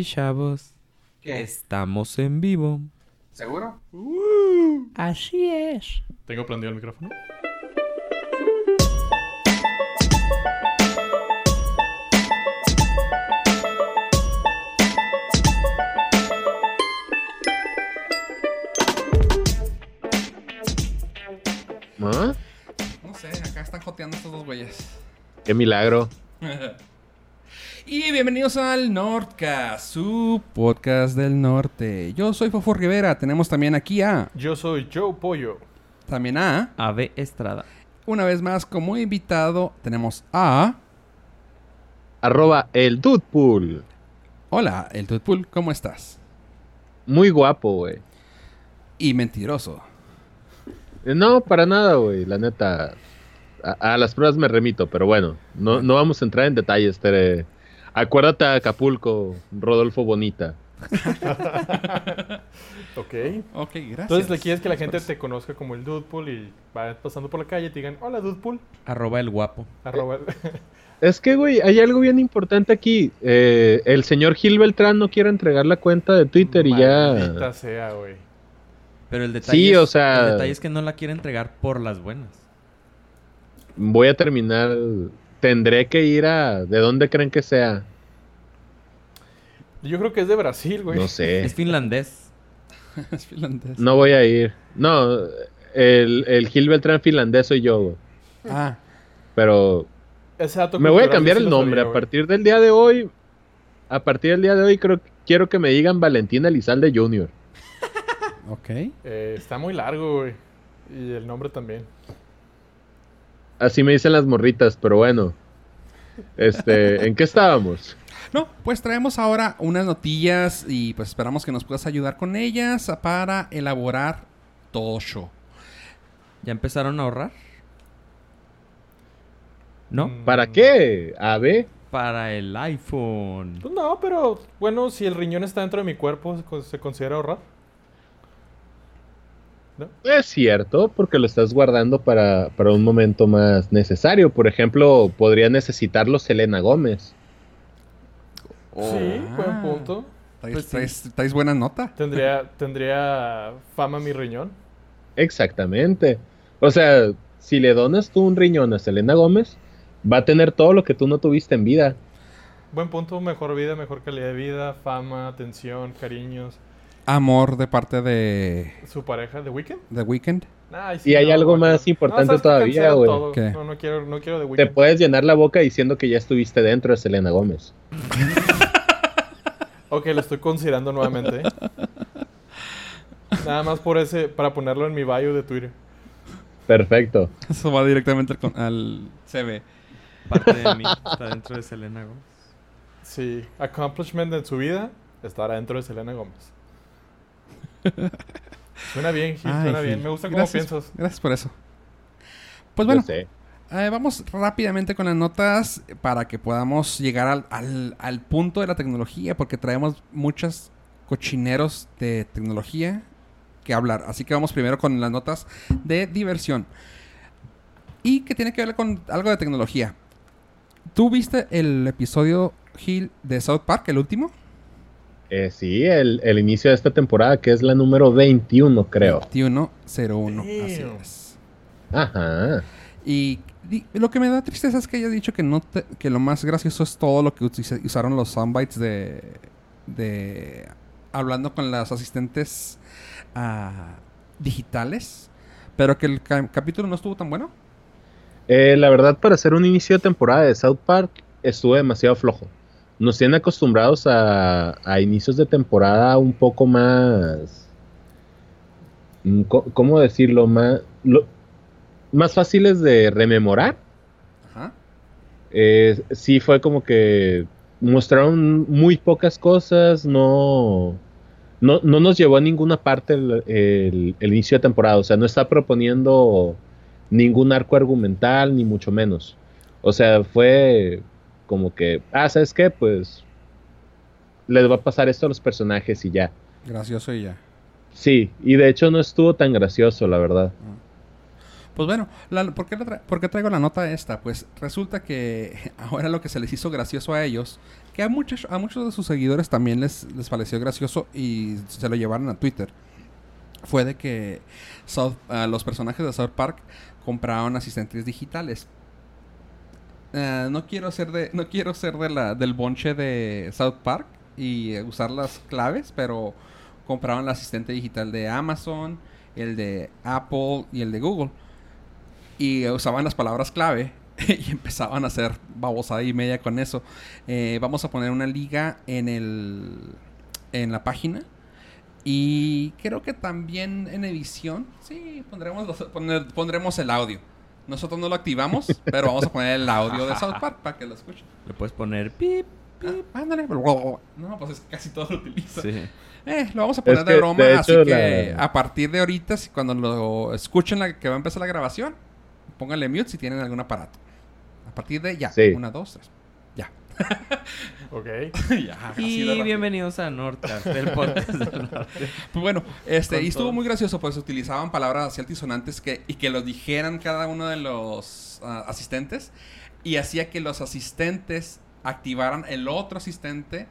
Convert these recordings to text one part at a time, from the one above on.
Y chavos, ¿Qué? estamos en vivo. ¿Seguro? Así es. ¿Tengo prendido el micrófono? ¿Ah? No sé, acá están joteando estos dos güeyes. Qué milagro. y bienvenidos al Nordcast, su podcast del norte. Yo soy Fofo Rivera. Tenemos también aquí a. Yo soy Joe Pollo. También a. Ave Estrada. Una vez más, como invitado, tenemos a. Arroba el Dudepool. Hola, el Tutpool, ¿cómo estás? Muy guapo, güey. Y mentiroso. No, para nada, güey. La neta. A, a las pruebas me remito, pero bueno. No, no vamos a entrar en detalles, Tere. Acuérdate a Acapulco, Rodolfo Bonita. Ok. Ok, gracias. Entonces le quieres que la gente te conozca como el Dudepool y va pasando por la calle y te digan, hola Dudepool. Arroba el guapo. Arroba. Es que, güey, hay algo bien importante aquí. Eh, el señor Gil Beltrán no quiere entregar la cuenta de Twitter y Maldita ya. sea, güey. Pero el detalle, Sí, es, o sea- el detalle es que no la quiere entregar por las buenas. Voy a terminar. Tendré que ir a. ¿De dónde creen que sea? Yo creo que es de Brasil, güey. No sé. Es finlandés. es finlandés. No voy a ir. No, el, el Gil Beltrán finlandés soy yo, güey. Ah, Pero Ese dato me voy a cambiar sí el nombre. sabía, A partir del día de hoy, a partir del día de hoy creo, quiero que me digan Valentín Elizalde Jr. ok. Eh, está muy largo, güey. Y el nombre también. Así me dicen las morritas, pero bueno. Este, ¿en qué estábamos? No, pues traemos ahora unas notillas y pues esperamos que nos puedas ayudar con ellas para elaborar Tosho. ¿Ya empezaron a ahorrar? ¿No? Mm, ¿Para qué? ¿A ver? Para el iPhone. Pues no, pero bueno, si el riñón está dentro de mi cuerpo, ¿se con- ¿se considera ahorrar? Es cierto, porque lo estás guardando para, para un momento más necesario. Por ejemplo, podría necesitarlo Selena Gómez. Sí, buen Ah. punto. ¿Traes, Pues sí. traes- traes buena nota? Tendría, tendría fama mi riñón. Exactamente. O sea, si le donas tú un riñón a Selena Gómez, va a tener todo lo que tú no tuviste en vida. Buen punto, mejor vida, mejor calidad de vida, fama, atención, cariños. Amor de parte de Su pareja, ¿The Weeknd? The Weeknd. Ay, Y hay algo más importante todavía, güey. No, no quiero, no quiero The Te Weeknd. puedes llenar la boca diciendo que ya estuviste dentro de Selena Gómez. Ok, lo estoy considerando nuevamente. Nada más por ese, para ponerlo en mi bio de Twitter. Perfecto. Eso va directamente al, con- al CV. Parte de mí está dentro de Selena Gómez. Sí, accomplishment en su vida, estar adentro de Selena Gómez. Suena bien, Gil, Ay, suena Gil. bien. Me gusta cómo Gracias- piensas. Gracias por eso. Pues bueno, eh, vamos rápidamente con las notas para que podamos llegar al, al- al punto de la tecnología, porque traemos muchos cochineros de tecnología que hablar. Así que vamos primero con las notas de diversión. Y que tiene que ver con algo de tecnología. ¿Tú viste el episodio, Gil, de South Park, el último? Eh, sí, el, el inicio de esta temporada, que es la número 21, creo. 2101. Así es. Ajá. Y, lo que me da tristeza es que haya dicho que no te- que lo más gracioso es todo lo que usaron los soundbites de, de hablando con las asistentes ah, digitales, pero que el ca- capítulo no estuvo tan bueno. Eh, la verdad, para hacer un inicio de temporada de South Park, estuvo demasiado flojo. Nos tienen acostumbrados a, a inicios de temporada un poco más. mm, ¿Cómo decirlo? Más, lo- más fáciles de rememorar. Ajá. Eh, sí, fue como que mostraron muy pocas cosas, no, no, no nos llevó a ninguna parte el, el- el inicio de temporada, o sea, no está proponiendo ningún arco argumental, ni mucho menos. O sea, fue como que, ah, ¿sabes qué? Pues les va a pasar esto a los personajes y ya. Gracioso y ya. Sí, y de hecho no estuvo tan gracioso, la verdad. Pues bueno, la- ¿por, qué la tra- por qué traigo la nota esta? Pues resulta que ahora lo que se les hizo gracioso a ellos, que a muchos, a muchos de sus seguidores también les, les pareció gracioso y se lo llevaron a Twitter. Fue de que South- ah, los personajes de South Park compraron asistentes digitales. Ah, no quiero ser de no quiero ser de la del bonche de South Park y eh, usar las claves, pero compraron el asistente digital de Amazon, el de Apple y el de Google. Y eh, usaban las palabras clave y empezaban a hacer babosada y media con eso. Eh, vamos a poner una liga en el en la página. Y creo que también en edición, sí, pondremos, pondremos el audio. Nosotros no lo activamos, pero vamos a poner el audio de South Park para que lo escuchen. Le puedes poner pip. Ah, ándale. No, pues es que casi todo lo utiliza. Sí. Eh, lo vamos a poner Es de que, broma, de así que la- a partir de ahorita, si cuando lo escuchen la, que va a empezar la grabación, pónganle mute si tienen algún aparato. A partir de ya, Sí. una, dos, tres. Ya. Ok. ya Y bienvenidos a Nordcast, el podcast del norte. Pues bueno, este, Con y estuvo todo. muy gracioso, pues utilizaban palabras así altisonantes que, y que los dijeran cada uno de los ah, asistentes, y hacía que los asistentes activaran el otro asistente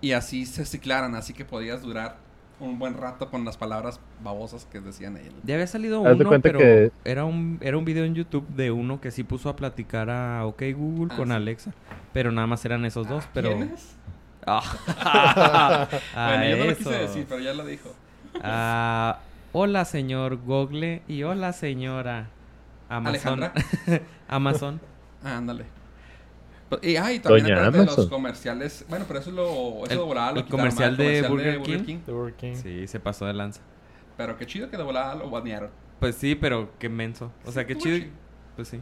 y así se ciclaran, así que podías durar un buen rato con las palabras babosas que decían ellos. Ya había salido Haz uno, pero que- era un era un video en YouTube de uno que sí puso a platicar a OK Google Ah, con sí. Alexa. Pero nada más eran esos dos, pero... ¿Quién es? Ah, bueno, yo no lo quise decir, pero ya lo dijo. Ah, hola, señor Google. Y hola, señora Amazon. Alejandra. Amazon. Ah, ándale. Y, ah, y también Doña de los comerciales. Bueno, pero eso lo, eso El- de volada lo el comercial de Burger King. Sí, se pasó de lanza. Pero qué chido que de volada lo banearon. Pues sí, pero qué menso. O sea, qué chido. Pues sí.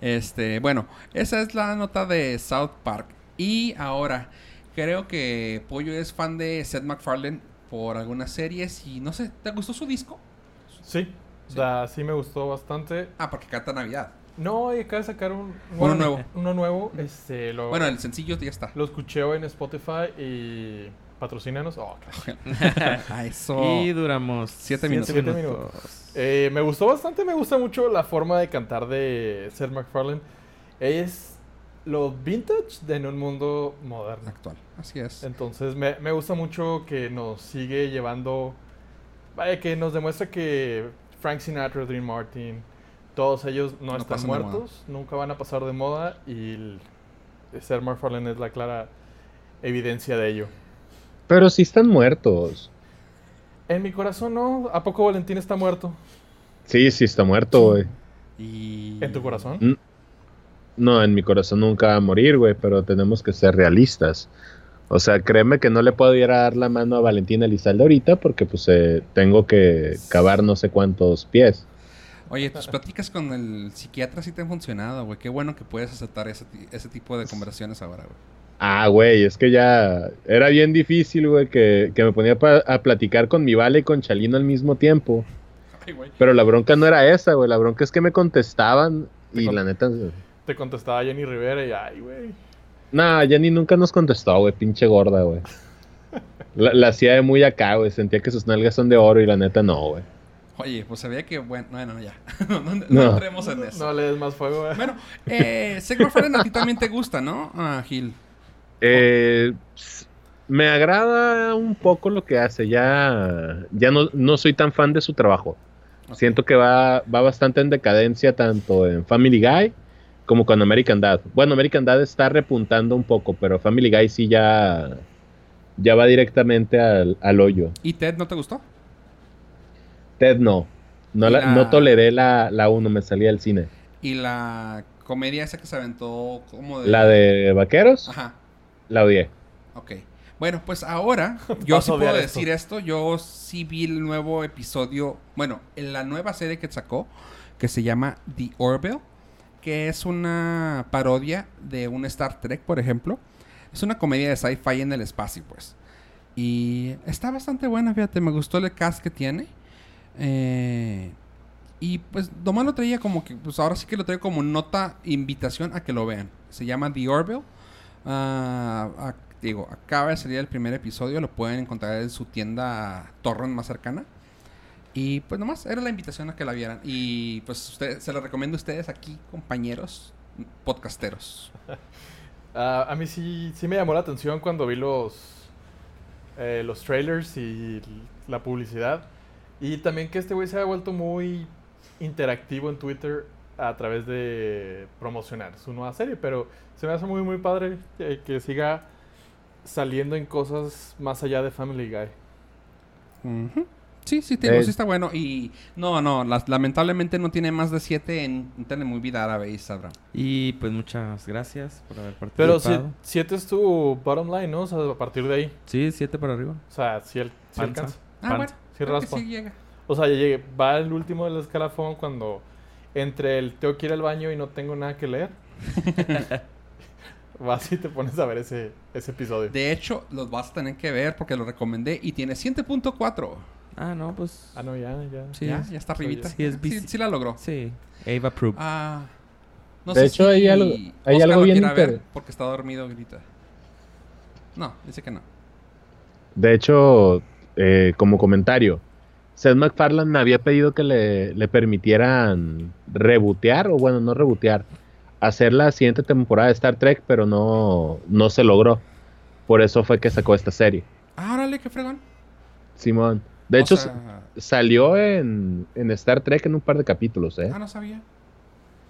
Este, bueno, esa es la nota de South Park. Y ahora, creo que Pollo es fan de Seth MacFarlane por algunas series y no sé, ¿te gustó su disco? Sí. Sí. Da- sí me gustó bastante. Ah, porque canta Navidad. No, y acaba de sacar un... Uno nuevo. Uno nuevo. Este, lo, Bueno, el sencillo ya está. lo escuché hoy en Spotify y... Patrocínanos. Oh, claro. Eso. Y duramos Siete minutos. Siete minutos. Eh, me gustó bastante, me gusta mucho la forma de cantar de Seth MacFarlane. Es lo vintage de en un mundo moderno. Actual. Así es. Entonces me, me gusta mucho que nos sigue llevando, vaya, que nos demuestra que Frank Sinatra, Dream Martin, todos ellos no, No están muertos, nunca van a pasar de moda y el, Seth MacFarlane es la clara evidencia de ello. Pero sí están muertos. En mi corazón no, ¿a poco Valentín está muerto? Sí, sí está muerto, güey. Y... ¿En tu corazón? No, en mi corazón nunca va a morir, güey, pero tenemos que ser realistas. O sea, créeme que no le puedo ir a dar la mano a Valentina Elizalde ahorita porque pues eh, tengo que cavar no sé cuántos pies. Oye, tus pláticas con el psiquiatra sí te han funcionado, güey. Qué bueno que puedes aceptar ese, ese tipo de conversaciones ahora, güey. Ah, güey, es que ya era bien difícil, güey, que, que me ponía a platicar con mi Vale y con Chalino al mismo tiempo. Ay, güey. Pero la bronca no era esa, güey, la bronca es que me contestaban Te y con- la neta... Te contestaba Jenny Rivera y ay, güey. Nah, Jenny nunca nos contestó, güey, pinche gorda, güey. La, la hacía de muy acá, güey, sentía que sus nalgas son de oro y la neta no, güey. Oye, pues se veía que, bueno, bueno, ya. no, no- no No. entremos en eso. No le des más fuego, güey. Bueno, eh, Seth MacFarlane a ti también te gusta, ¿no? Ah, Gil. Eh, me agrada un poco lo que hace, ya, ya no, no soy tan fan de su trabajo. Siento que va, va bastante en decadencia tanto en Family Guy como con American Dad. Bueno, American Dad está repuntando un poco, pero Family Guy sí ya, ya va directamente al, al hoyo. ¿Y Ted no te gustó? Ted no. No, la- La- no toleré la, la 1, me salía del cine. Y la comedia esa que se aventó como de... La de Vaqueros, Ajá, la odié. ok. Bueno, pues ahora yo sí puedo esto. decir esto. Yo sí vi el nuevo episodio, bueno, en la nueva serie que sacó, que se llama The Orville, que es una parodia de un Star Trek, por ejemplo. Es una comedia de sci-fi en el espacio, pues. Y está bastante buena, fíjate, me gustó el cast que tiene. Eh, y pues nomás lo traía como que, pues ahora sí que lo traigo como nota, invitación a que lo vean. Se llama The Orville. Ah, digo, acaba de salir el primer episodio, lo pueden encontrar en su tienda torrent más cercana. Y pues nomás era la invitación a que la vieran. Y pues usted, se lo recomiendo a ustedes aquí, compañeros podcasteros. Ah, a mí sí, sí me llamó la atención cuando vi los, eh, los trailers y la publicidad. Y también que este güey se ha vuelto muy interactivo en Twitter a través de promocionar su nueva serie. Pero se me hace muy, muy padre eh, que siga saliendo en cosas más allá de Family Guy. Ujú. Sí, sí, te digo, Eh, sí está bueno. Y no, no, las- lamentablemente no tiene más de 7 en Telemovie Árabe Instagram. Y pues muchas gracias por haber Pero si, participado. 7 es tu bottom line, ¿no? O sea, a partir de ahí. Sí, siete para arriba. O sea, si el, sí Panza. alcanza. Ah, Panza. bueno. Sí creo que raspa. sí llega. O sea, ya llegué. Va el último del escalafón cuando entre el tengo que ir al baño y no tengo nada que leer. Vas y te pones a ver ese, ese episodio. De hecho, los vas a tener que ver porque lo recomendé y tiene 7.4. Ah, no, pues. Ah, no, ya, ya. Sí, ya, ya está arribita. Sí, es sí, la logró. Sí. Ava Proof. Ah, no De sé hecho, si hay algo- hay algo lo bien quiera ver porque está dormido ahorita. No, dice que no. De hecho, eh, como comentario, Seth MacFarlane había pedido que le, le permitieran rebotear, o bueno, no rebotear, hacer la siguiente temporada de Star Trek, pero no, no se logró. Por eso fue que sacó esta serie. Ah, órale, qué fregón. Simón. De O hecho, sea, salió en, en Star Trek en un par de capítulos, ¿eh? ah, no sabía.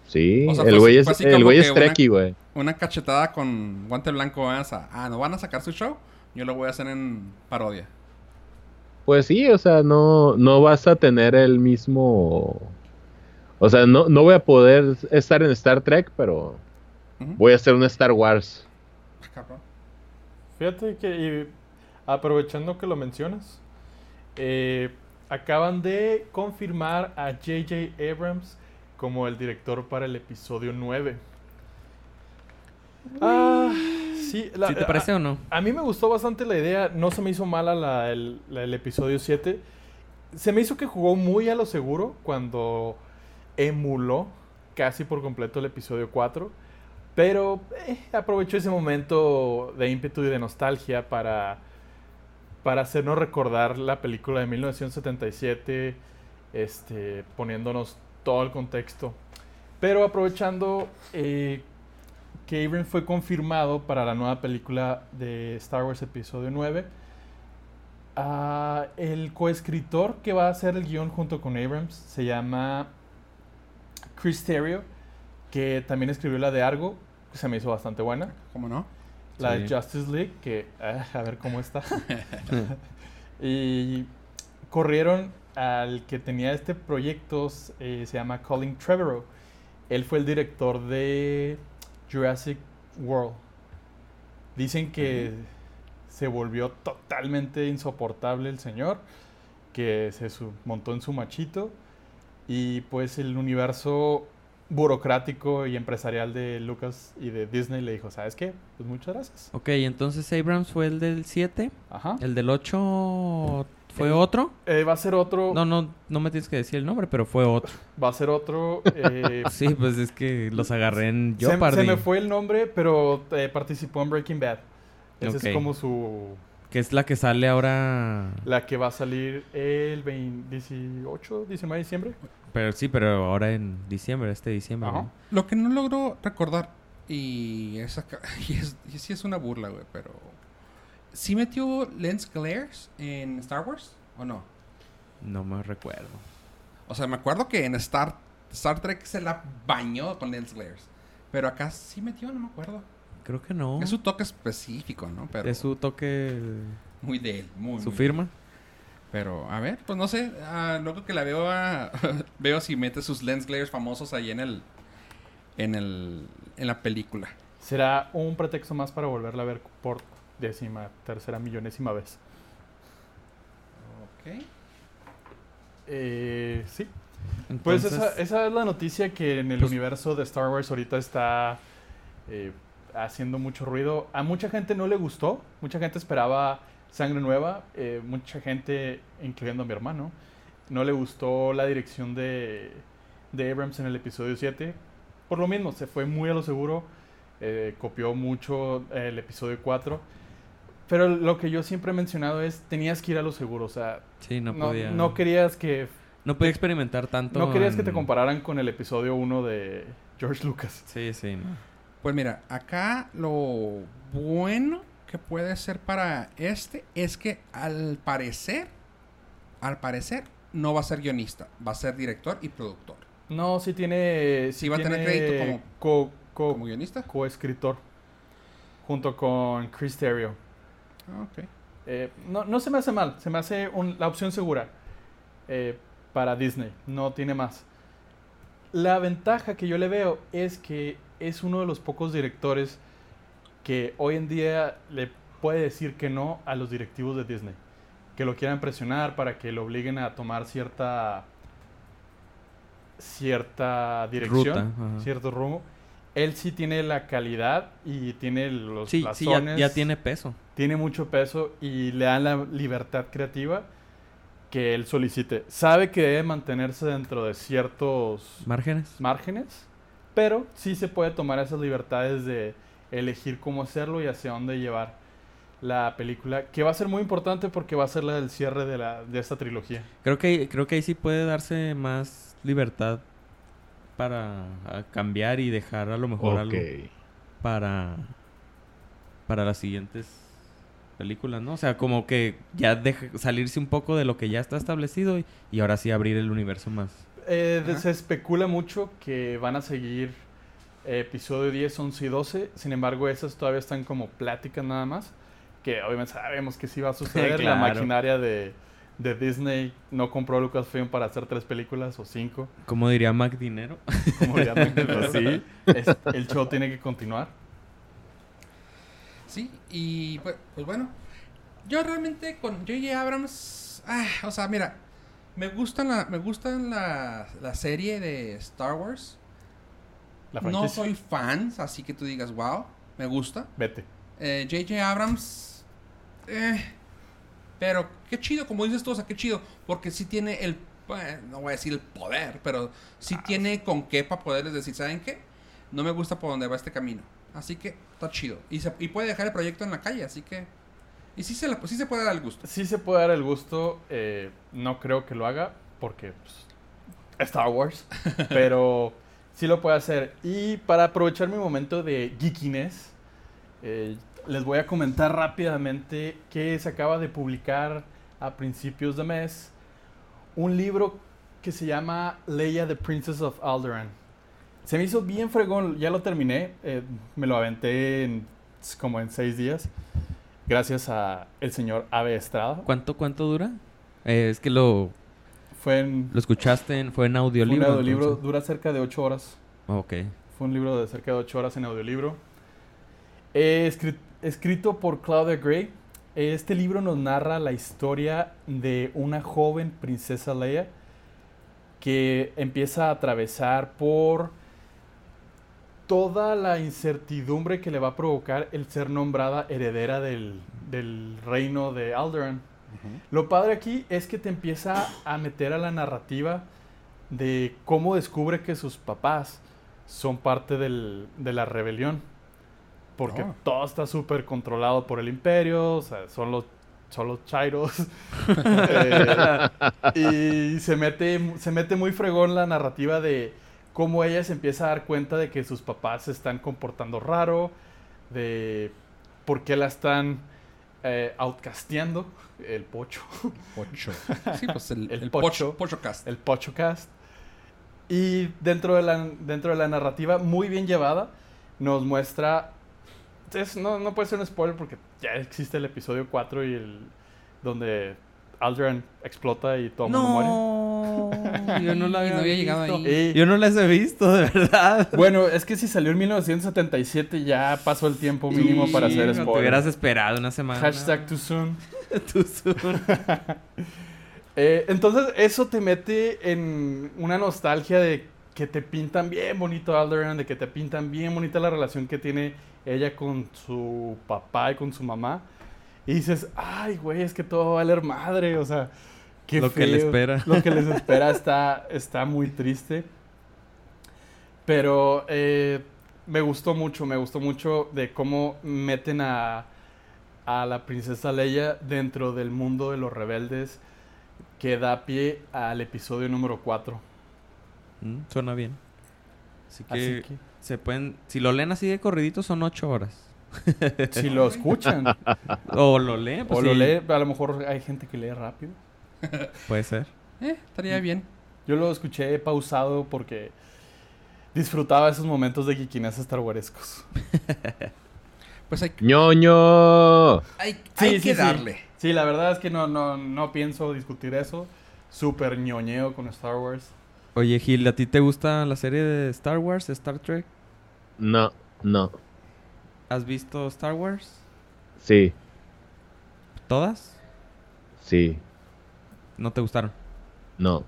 Sí, O sea, el güey es, el güey es Trekkie, güey. Una cachetada con guante blanco. a- ah, ¿no van a sacar su show? Yo lo voy a hacer en parodia. Pues sí, o sea, no, no vas a tener el mismo... O sea, no, no voy a poder estar en Star Trek, pero voy a hacer un Star Wars. Ah. Fíjate que y aprovechando que lo mencionas, eh, acaban de confirmar a J.J. Abrams como el director para el episodio 9. Ah, sí, la- ¿Sí te parece o no? A mí me gustó bastante la idea, no se me hizo mala la- el, la- el episodio 7. Se me hizo que jugó muy a lo seguro cuando emuló casi por completo el episodio 4. Pero eh, aprovechó ese momento de ímpetu y de nostalgia para, para hacernos recordar la película de 1977, este, poniéndonos todo el contexto. Pero aprovechando eh, que Abrams fue confirmado para la nueva película de Star Wars Episodio 9. Ah, el coescritor que va a hacer el guion junto con Abrams se llama Chris Terrio, que también escribió la de Argo, que se me hizo bastante buena. ¿Cómo no? La de. Justice League, que ah, a ver cómo está. y corrieron al que tenía este proyecto, eh, se llama Colin Trevorrow. Él fue el director de Jurassic World. Dicen que se volvió totalmente insoportable el señor, que se montó en su machito y pues el universo burocrático y empresarial de Lucas y de Disney le dijo, ¿sabes qué? Pues muchas gracias. Ok, entonces Abrams fue el del 7. Ajá. El del 8 fue otro. Eh, va a ser otro, No, no, no me tienes que decir el nombre, pero fue otro. va a ser otro. eh, Sí, pues es que los agarré en se, Jeopardy. se me fue el nombre, pero eh, participó en Breaking Bad. Esa Ok. es como su... Que es la que sale ahora. La que va a salir el 20 18, 19 de diciembre. Pero sí, pero ahora en diciembre, este diciembre. Ajá. ¿no? Lo que no logro recordar, y, es acá- y, es, y sí es una burla, güey, pero... ¿Sí metió lens glares en Star Wars o no? No me recuerdo. O sea, me acuerdo que en Star, Star Trek se la bañó con lens glares. Pero acá sí metió, no me acuerdo. Creo que no. Es su toque específico, ¿no? Pero Es su toque. muy de él, muy Su muy firma. Pero, a ver, pues no sé. ah, luego que la veo, a- veo si mete sus lens glares famosos ahí en el, en el, en la película. Será un pretexto más para volverla a ver por décima, tercera, millonésima vez. Ok. Eh, sí. Pues Entonces, esa, esa es la noticia que en el Pues- universo de Star Wars ahorita está eh, haciendo mucho ruido. A mucha gente no le gustó, mucha gente esperaba sangre nueva, eh, mucha gente, incluyendo a mi hermano, no le gustó la dirección de, de Abrams en el episodio 7. Por lo mismo, se fue muy a lo seguro, eh, copió mucho el episodio 4. Pero lo que yo siempre he mencionado es, tenías que ir a lo seguro, o sea, Sí, no, no, podía. no querías que no podía experimentar tanto. no querías que te compararan con el episodio 1 de George Lucas. Sí, sí, no. Pues mira, acá lo bueno que puede ser para este es que al parecer, al parecer, no va a ser guionista, va a ser director y productor. No, sí tiene. Sí va a tener crédito como- co- co- ¿Como guionista? coescritor. junto con Chris Terrio. Ah, ok. Eh, no, no se me hace mal, se me hace un- la opción segura eh, para Disney, no tiene más. La ventaja que yo le veo es que es uno de los pocos directores que hoy en día le puede decir que no a los directivos de Disney. Que lo quieran presionar para que lo obliguen a tomar cierta cierta dirección, Ruta, cierto rumbo. Él sí tiene la calidad y tiene los Sí, sí, ya tiene peso. Tiene mucho peso y le dan la libertad creativa que él solicite. Sabe que debe mantenerse dentro de ciertos Márgenes. márgenes, pero sí se puede tomar esas libertades de elegir cómo hacerlo y hacia dónde llevar la película, que va a ser muy importante porque va a ser la del cierre de, la, de esta trilogía. Creo que, creo que ahí sí puede darse más libertad para cambiar y dejar a lo mejor algo para para las siguientes películas, ¿no? O sea, como que ya deja- salirse un poco de lo que ya está establecido y, y ahora sí abrir el universo más. Eh, se especula mucho que van a seguir eh, episodio 10, 11 y 12. Sin embargo, esas todavía están como pláticas nada más. Que obviamente sabemos que sí va a suceder. La Claro. maquinaria de, de Disney no compró Lucasfilm para hacer tres películas o cinco. Como diría Mac Dinero. Como ya pero sí, es- el show tiene que continuar. Sí, y pues, pues bueno, yo realmente con J.J. Abrams, ah, o sea, mira, me gustan la, me gustan la, la serie de Star Wars. La No soy fan, así que tú digas, wow, me gusta. Vete. Eh, J.J. Abrams, eh, pero qué chido, como dices tú, o sea, qué chido, porque sí tiene el, eh, no voy a decir el poder, pero sí tiene con qué para poderles decir, ¿saben qué? No me gusta por dónde va este camino. Así que está chido. Y, se, y puede dejar el proyecto en la calle, así que... Y sí se, la- sí se puede dar el gusto. Sí se puede dar el gusto. eh, no creo que lo haga porque pues, Star Wars. pero sí lo puede hacer. Y para aprovechar mi momento de geekiness, eh, les voy a comentar rápidamente que se acaba de publicar a principios de mes un libro que se llama Leia the Princess of Alderaan. Se me hizo bien fregón, ya lo terminé, eh, me lo aventé en, como en seis días, gracias a el señor Ave Estrada. ¿Cuánto, cuánto dura? Eh, es que lo, Fue en lo escuchaste en, fue en fue un audiolibro. audiolibro, entonces. dura cerca de ocho horas. Ok. Fue un libro de cerca de 8 horas en audiolibro. Eh, escri- escrito por Claudia Gray. Este libro nos narra la historia de una joven princesa Leia que empieza a atravesar por toda la incertidumbre que le va a provocar el ser nombrada heredera del, del reino de Alderaan. Lo padre aquí es que te empieza a meter a la narrativa de cómo descubre que sus papás son parte del- de la rebelión. Porque Oh. todo está súper controlado por el imperio, o sea, son los, son los chairos. Eh, y se mete, se mete muy fregón la narrativa de cómo ella se empieza a dar cuenta de que sus papás se están comportando raro, de por qué la están eh, outcasteando, el pocho. Pocho. Sí, pues el, El el pocho. pocho. Pocho cast. el PochoCast. Y dentro de la, dentro de la narrativa, muy bien llevada, nos muestra. es- no, no puede ser un spoiler porque ya existe el episodio 4 y el. donde Alderaan explota y todo el mundo muere. No, yo no la había, No había llegado visto. ahí. Y- Yo no las he visto, de verdad. Bueno, es que si salió en 1977 ya pasó el tiempo mínimo para hacer no Te spoiler. hubieras esperado una semana. Hashtag too soon. Too soon. Eh, entonces, eso te mete en una nostalgia de que te pintan bien bonito Alderaan, de que te pintan bien bonita la relación que tiene ella con su papá y con su mamá. Y dices, ay, güey, es que todo va a valer madre, o sea, qué Lo que le feo. espera. Lo que les espera está, está muy triste. Pero eh, me gustó mucho, me gustó mucho de cómo meten a, a la princesa Leia dentro del mundo de los rebeldes que da pie al episodio número 4. Mm, suena bien. Así que, Así que se pueden... Si lo leen así de corridito son ocho horas. Si lo escuchan. O lo leen, pues o lo sí, lee, a lo mejor hay gente que lee rápido. Puede ser. Eh, estaría bien. Yo lo escuché pausado porque disfrutaba esos momentos de geekiness Star Warescos. Pues hay, ñoño. hay, Sí, hay sí, que sí. darle. Sí, la verdad es que no, no, no pienso discutir eso. Súper ñoñeo con Star Wars. Oye, Gil, ¿a ti te gusta la serie de Star Wars, Star Trek? No, no. ¿Has visto Star Wars? Sí, ¿Todas? sí, ¿No te gustaron? no.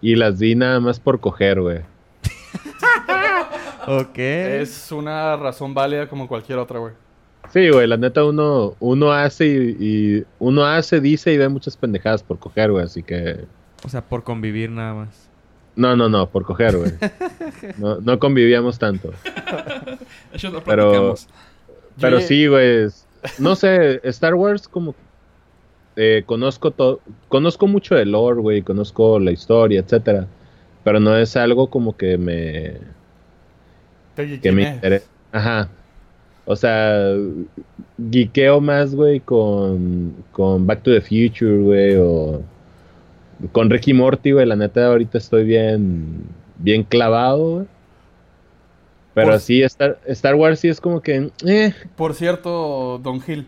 Y las vi nada más por coger, güey. Ok. Es una razón válida como cualquier otra, güey. Sí, güey, la neta uno, uno hace y, y- uno hace, dice y ve muchas pendejadas por coger, güey, así que O sea, por convivir nada más. no, no, no, por coger, güey. No, no convivíamos tanto. Eso lo Pero- platicamos. Pero Yo- sí, güey, no sé, Star Wars como eh, conozco todo, conozco mucho de lore, güey, conozco la historia, etcétera, pero no es algo como que me que me interesa. Ajá. O sea, geekeo más, güey, con, con Back to the Future, güey, o con Ricky Morty, güey. La neta, ahorita estoy bien, bien clavado, güey. Pero Por- sí, Star, Star Wars sí es como que, eh, Por cierto, Don Gil.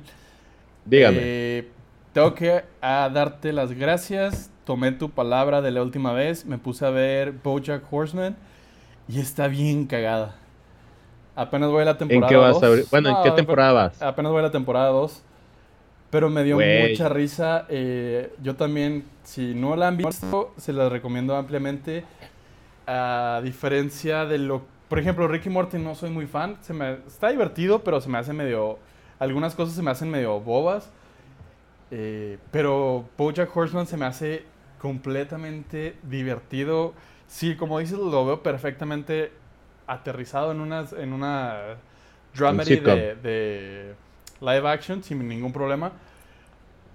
dígame. eh, tengo que ah, darte las gracias. Tomé tu palabra de la última vez. Me puse a ver Bojack Horseman. Y está bien cagada. Apenas voy a la ¿En temporada qué vas dos. a? Bueno, ¿en No, qué temporada vas? Apenas voy a la temporada 2. Pero me dio Güey. mucha risa. eh, yo también, si no la han visto, se las recomiendo ampliamente. A diferencia de lo... Por ejemplo, Ricky Morty no soy muy fan. Se me, está divertido, pero se me hace medio... Algunas cosas se me hacen medio bobas. eh, pero Bojack Horseman se me hace completamente divertido. Sí, como dices, lo veo perfectamente aterrizado en una, en una dramedy de, de live action sin ningún problema.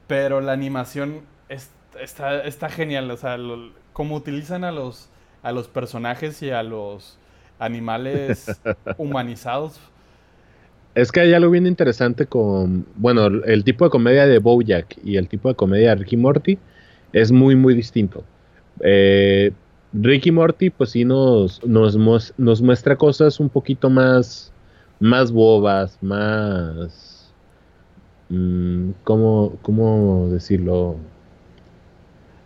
Pero la animación es- está, está genial. O sea, lo- cómo utilizan a los, a los personajes y a los animales humanizados. Es que hay algo bien interesante con, bueno, el tipo de comedia de Bojack y el tipo de comedia de Ricky Morty es muy, muy distinto. Eh, Ricky Morty, pues sí nos, nos, nos muestra cosas un poquito más, más bobas, más, mm, ¿cómo, cómo decirlo?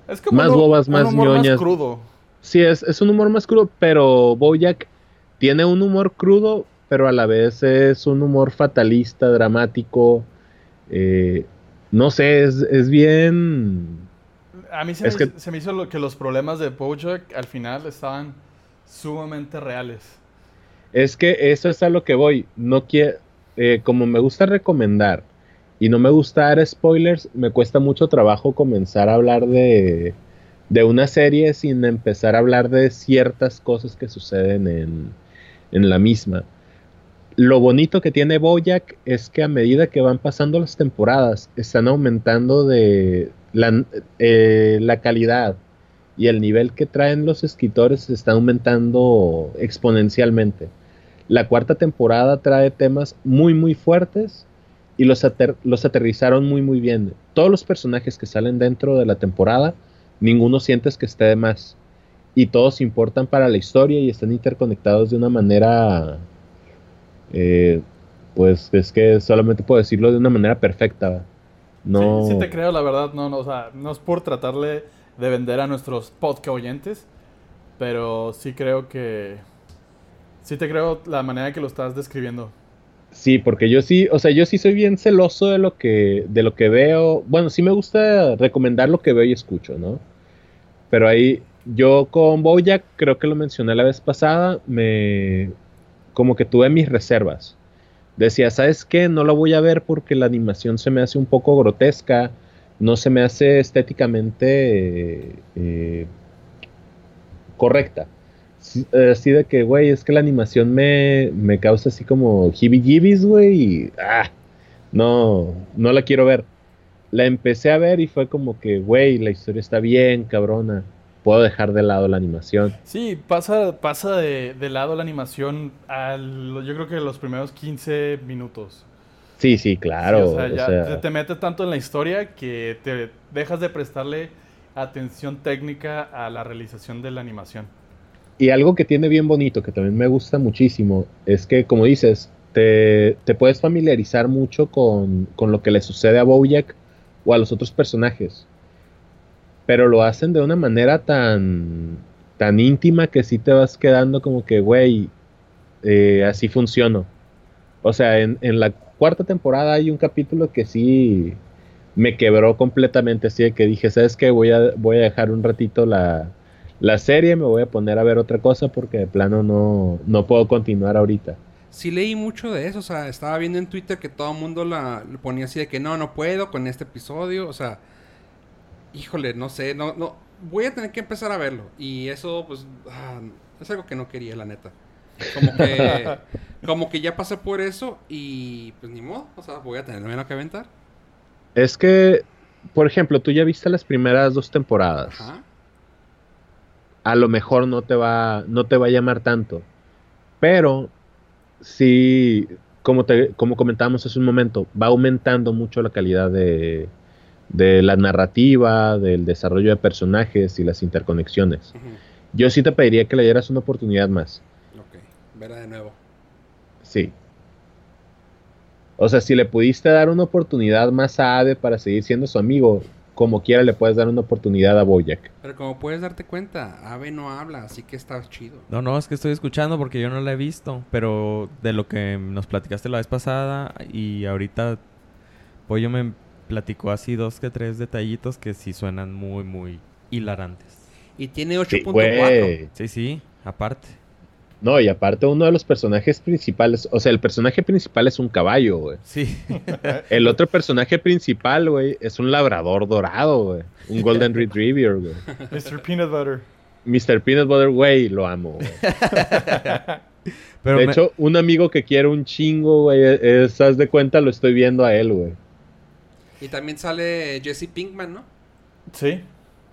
Es como Más bobas, más ñoñas. crudo. Sí, es, es un humor más crudo, pero Bojack tiene un humor crudo, pero a la vez es un humor fatalista, dramático. eh, no sé, es, es bien... A mí se, Es me, que- se me hizo lo, que los problemas de Bojack al final estaban sumamente reales. Es que eso es a lo que voy. No quiero... como me gusta recomendar y no me gusta dar spoilers, me cuesta mucho trabajo comenzar a hablar de, de una serie sin empezar a hablar de ciertas cosas que suceden en, en la misma. Lo bonito que tiene Bojack es que a medida que van pasando las temporadas, están aumentando de la, eh, calidad y el nivel que traen los escritores está aumentando exponencialmente. La cuarta temporada trae temas muy muy fuertes y los, los aterrizaron muy muy bien. Todos los personajes que salen dentro de la temporada, ninguno sientes que esté de más. Y todos importan para la historia y están interconectados de una manera, eh, pues es que solamente puedo decirlo de una manera perfecta. No, Sí, sí te creo, la verdad. No, no, o sea, no es por tratarle de vender a nuestros podcast oyentes, pero sí creo que... Sí te creo la manera que lo estás describiendo. Sí, porque yo sí, o sea, yo sí soy bien celoso de lo que, de lo que veo. Bueno, sí me gusta recomendar lo que veo y escucho, ¿no? Pero ahí, yo con Bojack, creo que lo mencioné la vez pasada, me, como que tuve mis reservas. Decía, ¿sabes qué? No lo voy a ver porque la animación se me hace un poco grotesca, no se me hace estéticamente eh, correcta. Sí, Así de que, güey, es que la animación me, me causa así como heebie-jeebies, güey, y ah, no, no la quiero ver. La empecé a ver y fue como que, güey, la historia está bien, cabrona. Puedo dejar de lado la animación. Sí, pasa, pasa de, de lado la animación al, yo creo que los primeros 15 minutos. Sí, sí, claro. Sí, o sea, o ya sea, te, te metes tanto en la historia que te dejas de prestarle atención técnica a la realización de la animación. Y algo que tiene bien bonito, que también me gusta muchísimo, es que, como dices, te, te puedes familiarizar mucho con, con lo que le sucede a Bojack o a los otros personajes. Pero lo hacen de una manera tan, tan íntima que sí te vas quedando como que, güey, eh, así funciono. O sea, en, en la cuarta temporada hay un capítulo que sí me quebró completamente, así de que dije, ¿sabes qué? Voy a, voy a dejar un ratito la, la serie, me voy a poner a ver otra cosa porque de plano no, no puedo continuar ahorita. Sí leí mucho de eso, o sea, estaba viendo en Twitter que todo el mundo la, le ponía así de que no, no puedo con este episodio, o sea, híjole, no sé, no, no, voy a tener que empezar a verlo y eso, pues, ah, es algo que no quería, la neta. Como que, como que ya pasé por eso y pues ni modo, o sea, voy a tenerme que aventar. Es que, por ejemplo, tú ya viste las primeras dos temporadas. Ajá. A lo mejor no te va, no te va a llamar tanto. Pero sí, como, te, como comentábamos hace un momento, va aumentando mucho la calidad de, de la narrativa, del desarrollo de personajes y las interconexiones. Yo sí te pediría que le dieras una oportunidad más. Ok, verá de nuevo. Sí. O sea, si le pudiste dar una oportunidad más a Ade para seguir siendo su amigo, como quiera le puedes dar una oportunidad a Bojack. Pero como puedes darte cuenta, Ave no habla, así que está chido. No, no, es que estoy escuchando porque yo no la he visto. Pero de lo que nos platicaste la vez pasada y ahorita Pollo me platicó así dos que tres detallitos que sí suenan muy, muy hilarantes. Y tiene Sí, 8.4. güey. Sí, sí, aparte. No, y aparte uno de los personajes principales, o sea, el personaje principal es un caballo, güey. Sí. El otro personaje principal, güey, es un labrador dorado, güey. Un golden retriever, güey. Mr. Peanut Butter. Mr. Peanut Butter, güey, lo amo, güey. Pero de me- hecho, un amigo que quiero un chingo, güey, es, haz de cuenta, lo estoy viendo a él, güey. Y también sale Jesse Pinkman, ¿no? Sí,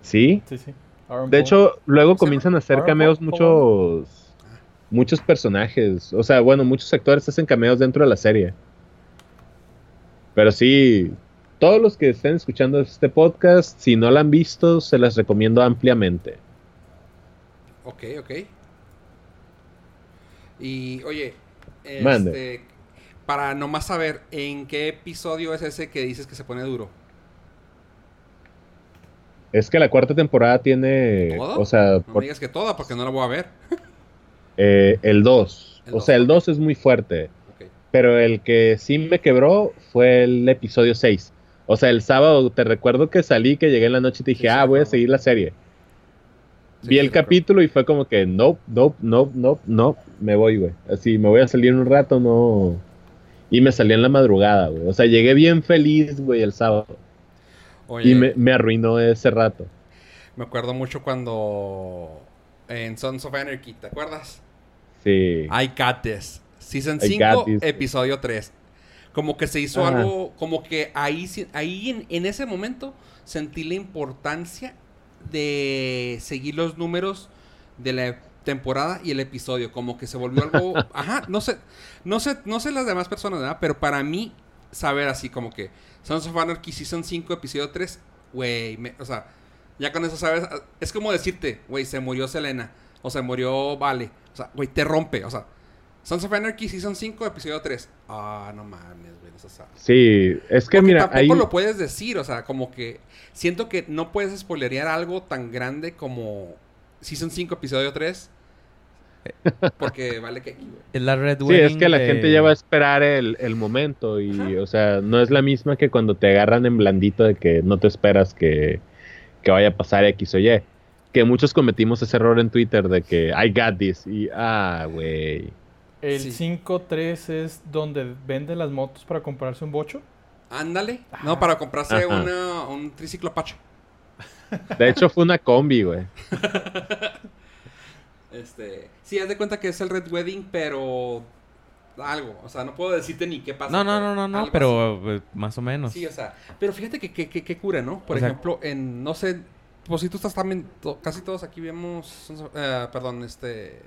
¿Sí? sí, sí. Aaron De Paul. hecho, luego ¿Cómo se comienzan a hacer Aaron cameos Paul- muchos muchos personajes, o sea, bueno, muchos actores hacen cameos dentro de la serie. Pero sí, todos los que estén escuchando este podcast, si no lo han visto, se las recomiendo ampliamente. Ok, ok. Y, oye, este, Mande. Para nomás saber, ¿en qué episodio es ese que dices que se pone duro? Es que la cuarta temporada tiene, ¿Todo? o sea, No por- me digas que toda, porque no la voy a ver. eh, el 2. El O dos, sea, el ok. 2 es muy fuerte. Pero el que sí me quebró fue el episodio 6. O sea, el sábado te recuerdo que salí, que llegué en la noche y te dije, Sí, ah, voy a seguir la serie. Sí, Vi el capítulo y fue como que, no, no, no, no, no, me voy, güey. Así, me voy a salir un rato, no. Y me salí en la madrugada, güey. O sea, llegué bien feliz, güey, el sábado. Oye, Y me, me arruinó ese rato. me acuerdo mucho cuando en Sons of Anarchy, ¿te acuerdas? Sí. Got This. Season I 5, Got This. episodio 3. Como que se hizo Ajá. algo, como que ahí, ahí en, en ese momento sentí la importancia de seguir los números de la temporada y el episodio. Como que se volvió algo, ajá, no sé, no sé, no sé las demás personas, ¿verdad? Pero para mí, saber así como que Sons of Anarchy Season 5, episodio 3, güey, o sea, ya con eso sabes, es como decirte, güey, se murió Selena, o se murió Vale, o sea, güey, te rompe, o sea, Sons of Anarchy Season 5, episodio 3. Ah, no mames, güey, eso sabe. Sí, es que mira, tampoco ahí... lo puedes decir, o sea, como que siento que no puedes spoilerear algo tan grande como Season 5, episodio 3. Porque vale que. Es la Red Sí, es que la de- gente ya va a esperar el, el momento y, Ajá. o sea, no es la misma que cuando te agarran en blandito de que no te esperas que, que vaya a pasar X o Y. Que muchos cometimos ese error en Twitter de que I got this y, ah, güey. El Sí. 5.3 es donde venden las motos para comprarse un bocho. Ándale. No, para comprarse una, un triciclo Apache. De hecho, fue una combi, güey. Este, sí, haz de cuenta que es el Red Wedding, pero algo, o sea, no puedo decirte ni qué pasa. No, no, no, no, no, así. pero eh, más o menos. Sí, o sea, pero fíjate que, que, que- que cura, ¿no? Por O sea- ejemplo, en, no sé, pues si tú estás también, to- casi todos aquí vemos, eh, perdón, este,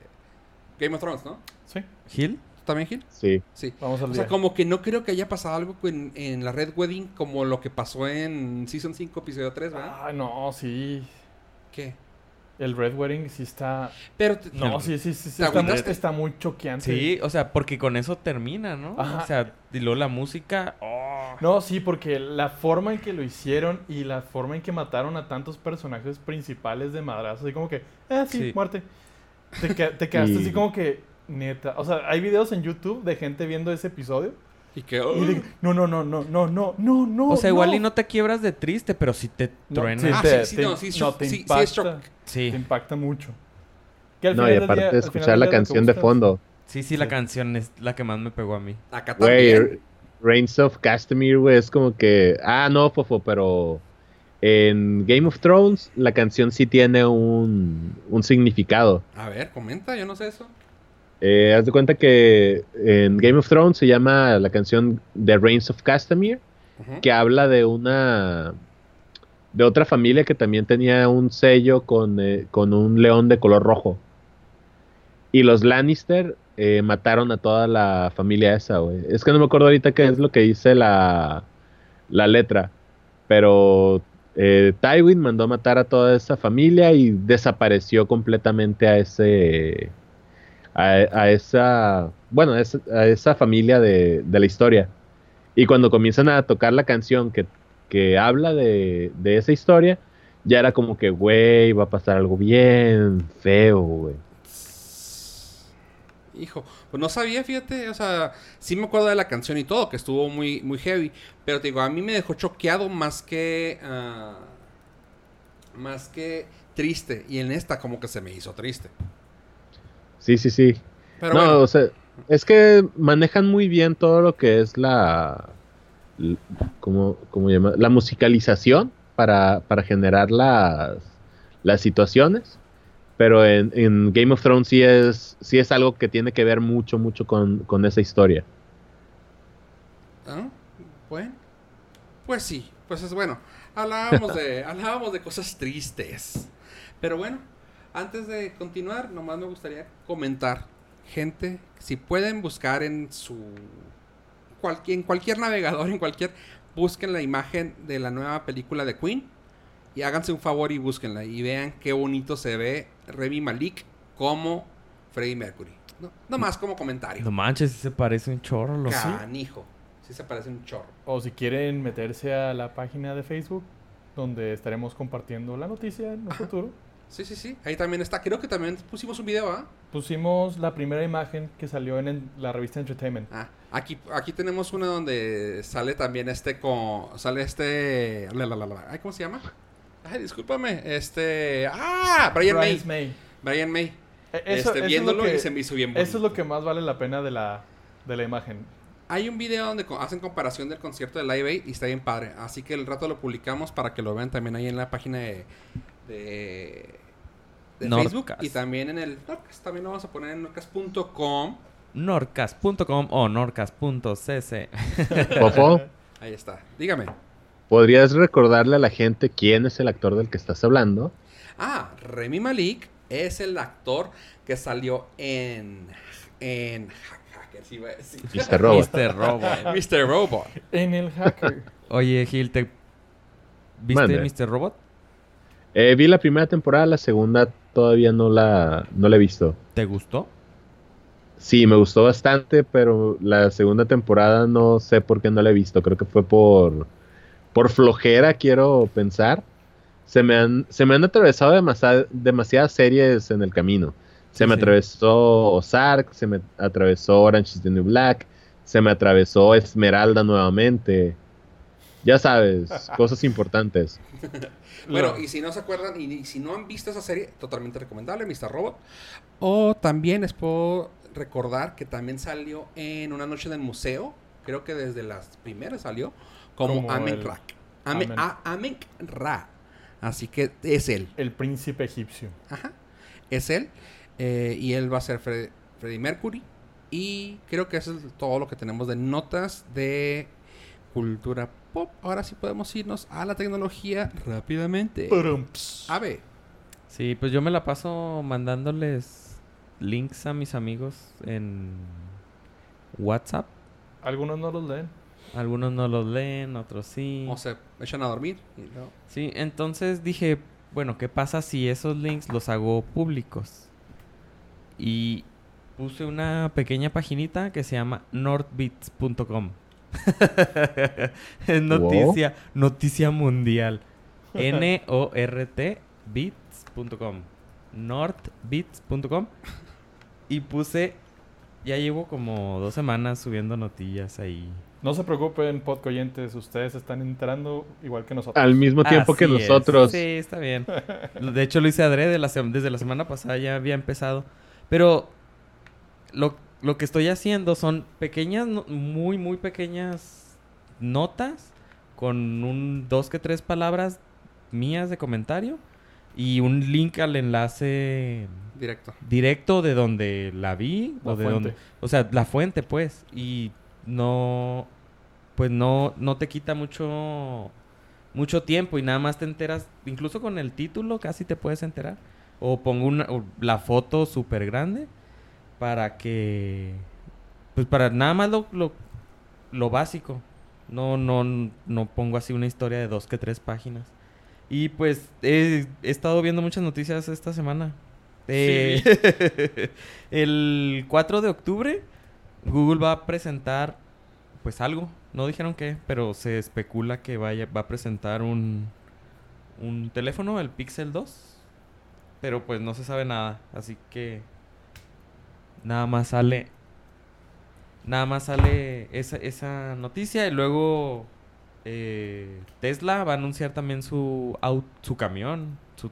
Game of Thrones, ¿no? Sí, ¿Gil? ¿Tú también, Gil? Sí. Sí. vamos al O día. sea, como que no creo que haya pasado algo en, en la Red Wedding como lo que pasó en Season 5, episodio 3, ¿verdad? Ah, no, sí. ¿Qué? El Red Wedding sí está... Pero, te- No, sí, sí, sí. sí ¿Te está, muy, está muy choqueante. Sí, o sea, porque con eso termina, ¿no? Ajá. O sea, y luego la música... oh. No, sí, porque la forma en que lo hicieron y la forma en que mataron a tantos personajes principales de madrazo, así como que, eh, sí, Sí. muerte. Te, que- te quedaste Y- así como que, neta. O sea, hay videos en YouTube de gente viendo ese episodio. y que, Y de, no, no, no, no, no, no, no, no. o sea, igual no. y no te quiebras de triste, pero sí te No, truena. sí, Ah, te, sí, sí, te- no, sí, no, te sí, sí, impacta. es shock. Sí, Te impacta mucho. Que al No, y final aparte día- de escuchar la canción de fondo. sí, sí, la Sí. canción es la que más me pegó a mí. Acá Güey, también. Reigns of Castamere, güey, es como que. Ah, no, Fofo, pero. En Game of Thrones, la canción sí tiene un, un significado. A ver, comenta, yo no sé eso. Eh, haz de cuenta que en Game of Thrones se llama la canción The Reigns of Castamere, que habla de una. de otra familia que también tenía un sello con, eh, con un león de color rojo. Y los Lannister eh, mataron a toda la familia esa, güey. Es que no me acuerdo ahorita qué es lo que dice la, la letra. Pero eh, Tywin mandó a matar a toda esa familia y desapareció completamente a ese. A, esa. Bueno, a esa, familia de, de la historia. Y cuando comienzan a tocar la canción que, que habla de, de esa historia, ya era como que, güey, va a pasar algo bien feo, güey. Hijo, pues no sabía, fíjate, o sea, sí me acuerdo de la canción y todo, que estuvo muy, muy heavy, pero te digo, a mí me dejó choqueado más que, ah, más que triste, y en esta como que se me hizo triste. Sí, sí, sí. Pero no, bueno, o sea, es que manejan muy bien todo lo que es la. ¿Cómo, cómo llama? La musicalización para, para generar las, las situaciones. Pero en, en Game of Thrones sí es, sí es algo que tiene que ver mucho, mucho con, con esa historia. ¿ah? bueno, pues sí, pues es bueno, hablábamos de, hablábamos de cosas tristes, pero bueno, antes de continuar, nomás me gustaría comentar, gente, si pueden buscar en su cualquier, en cualquier navegador, en cualquier, busquen la imagen de la nueva película de Queen y háganse un favor y búsquenla y vean qué bonito se ve Remy Malik como Freddie Mercury. No, nomás como comentario. No manches, sí se parece un chorro. Lo Canijo. Sí se parece un chorro. O si quieren meterse a la página de Facebook, donde estaremos compartiendo la noticia en un Ajá. futuro. Sí, sí, sí. Ahí también está. Creo que también pusimos un video, ¿ah? Pusimos la primera imagen que salió en la revista Entertainment. Ah, aquí, aquí tenemos una donde sale también este con... Sale este... la, la, la, la. Ay, ¿Cómo se llama? Ay, discúlpame. Este... ¡Ah! Brian May. May. Brian May. E- Eso, este, eso es lo viéndolo que- y se me hizo bien bonito. Eso es lo que más vale la pena de la, de la imagen. Hay un video donde hacen comparación del concierto de Live Aid y está bien padre. Así que el rato lo publicamos para que lo vean también ahí en la página de, de, de Nordcast. Facebook. Y también en el Nordcast. También lo vamos a poner en nordcast.com. Norcas.com o norcas.cc. Fofo, Ahí está. Dígame. ¿podrías recordarle a la gente quién es el actor del que estás hablando? Ah, Remy Malik es el actor que salió en... En... A decir. Mr. Robot. Mr. Robot. Mr. Robot. En el hacker. Oye, Gil, ¿te... ¿viste Mande. Mr. Robot? Eh, vi la primera temporada, la segunda todavía no la, no la he visto. ¿Te gustó? Sí, me gustó bastante, pero la segunda temporada no sé por qué no la he visto. Creo que fue por, por flojera, quiero pensar. Se me han, se me han atravesado demasiadas series en el camino. Se Sí, me sí. atravesó Ozark, se me atravesó Orange is the New Black, se me atravesó Esmeralda nuevamente. Ya sabes, cosas importantes. Bueno, y si no se acuerdan y, y si no han visto esa serie, totalmente recomendable, Mr. Robot. O también les puedo recordar que también salió en Una Noche en el Museo, creo que desde las primeras salió, como, Como Amen el- Ra. Amen, Amen. A- Amen Ra. Así que es él. el príncipe egipcio. Ajá. Es él. eh, y él va a ser Fre- Freddie Mercury. Y creo que eso es todo lo que tenemos de notas de cultura pop, ahora sí podemos irnos a la tecnología rápidamente. Prumps. Ave. Sí, pues yo me la paso mandándoles links a mis amigos en WhatsApp. Algunos no los leen. Algunos no los leen, otros sí. O se echan a dormir. y Sí, entonces dije, bueno, ¿qué pasa si esos links los hago públicos? Y puse una pequeña paginita que se llama nordbits.com. es noticia, noticia mundial. N-O-R-T bits.com. Nordbits.com. Y puse, ya llevo como dos semanas subiendo notillas ahí. No se preocupen, podcoyentes. Ustedes están enterando igual que nosotros. Al mismo tiempo que es. nosotros. Sí, está bien. De hecho, lo hice adrede desde la semana pasada, ya había empezado. Pero lo, lo que estoy haciendo son pequeñas, muy, muy pequeñas notas con un dos que tres palabras mías de comentario y un link al enlace Directo. directo de donde la vi La o de fuente. donde o sea la fuente pues y no pues no no te quita mucho mucho tiempo y nada más te enteras incluso con el título casi te puedes enterar o pongo una o la foto súper grande para que pues para nada más lo, lo, lo básico no no no pongo así una historia de dos que tres páginas y pues he, he estado viendo muchas noticias esta semana eh, el 4 de octubre Google va a presentar pues algo. No dijeron qué, pero se especula que vaya, va a presentar un, un teléfono, el Pixel 2. Pero pues no se sabe nada. Así que nada más sale. Nada más sale esa, esa noticia. Y luego eh, Tesla va a anunciar también su, au- su camión. Su,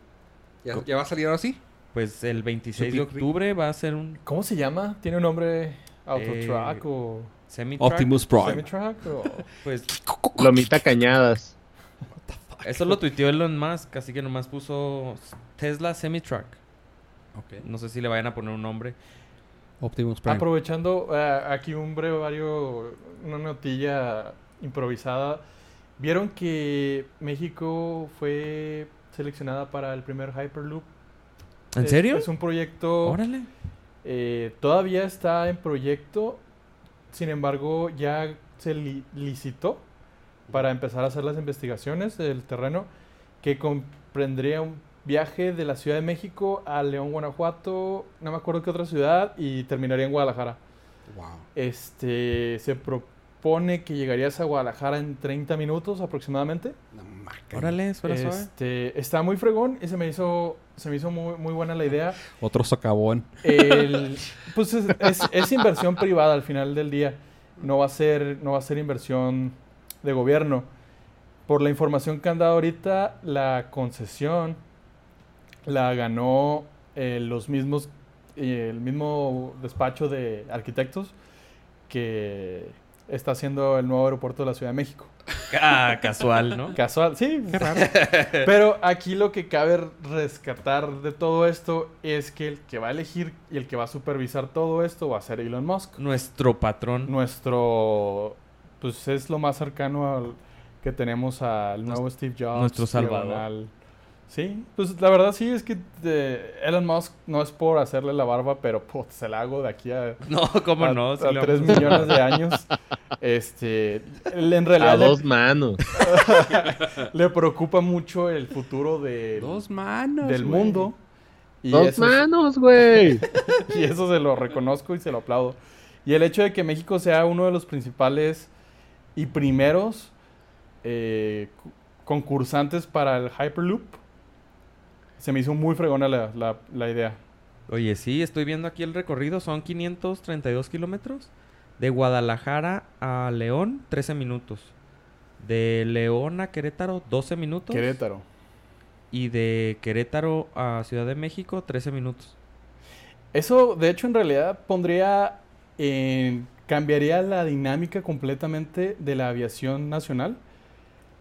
¿Ya, va a salir ahora sí? pues el 26 de octubre va a ser un ¿Cómo se llama? ¿Tiene un nombre Autotrack Eh, o. Optimus Prime. Semi-Truck? O... Pues Lomita Cañadas. eso lo tuiteó Elon Musk, así que nomás puso Tesla Semi-Truck. Ok. No sé si le vayan a poner un nombre. Optimus Prime. Aprovechando eh, aquí un brevario, una notilla improvisada. ¿Vieron que México fue seleccionada para el primer Hyperloop? ¿En Es- serio? Es un proyecto... Órale. eh, todavía está en proyecto, sin embargo ya se li- licitó para empezar a hacer las investigaciones del terreno que comprendría un viaje de la Ciudad de México a León, Guanajuato, no me acuerdo qué otra ciudad y terminaría en Guadalajara. Wow. Este se propone que llegarías a Guadalajara en 30 minutos aproximadamente. Órale, suena suave. Este, está muy fregón y se me hizo se me hizo muy, muy buena la idea. Otro socavón. El- pues es, es- es inversión privada al final del día. No va a ser, no va a ser inversión de gobierno. Por la información que han dado ahorita, la concesión la ganó eh, los mismos, eh, el mismo despacho de arquitectos que está haciendo el nuevo aeropuerto de la Ciudad de México. Ah, casual, ¿no? Casual, sí. Pero aquí lo que cabe rescatar de todo esto es que el que va a elegir y el que va a supervisar todo esto va a ser Elon Musk. Nuestro patrón. Nuestro, pues es lo más cercano al que tenemos al nuevo Steve Jobs. nuestro salvador. Sí, pues la verdad sí es que eh, Elon Musk no es por hacerle la barba, pero pues, se la hago de aquí a, No, cómo a, no. a Sí lo 3 vamos a- millones de años. Este, él en A realidad le- dos manos. le preocupa mucho el futuro de, Dos manos. del güey. mundo. Y Dos eso, manos, güey. y eso se lo reconozco y se lo aplaudo. Y el hecho de que México sea uno de los principales y primeros eh, cu- concursantes para el Hyperloop, se me hizo muy fregona la, la- la idea. Oye, sí, estoy viendo aquí el recorrido. Son 532 kilómetros. De Guadalajara a León, 13 minutos. De León a Querétaro, 12 minutos. Querétaro. Y de Querétaro a Ciudad de México, 13 minutos. Eso, de hecho, en realidad pondría, en- cambiaría la dinámica completamente de la aviación nacional,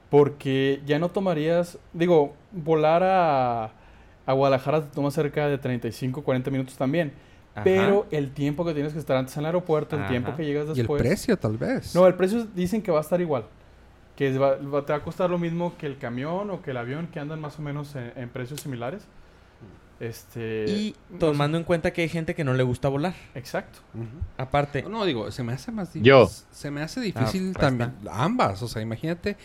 porque ya no tomarías, digo, volar a, a Guadalajara te toma cerca de 35, 40 minutos también, Ajá. pero el tiempo que tienes que estar antes en el aeropuerto, el Ajá. tiempo que llegas Y el después... precio, tal vez. No, el precio dicen que va a estar igual. que va- va- te va a costar lo mismo que el camión o que el avión, que andan más o menos en, en precios similares. Este, Y no sé- tomando en cuenta que hay gente que no le gusta volar. Exacto. Aparte, No, digo, se me hace más difícil. Yo. Se me hace difícil pues también. Ambas. O sea, imagínate.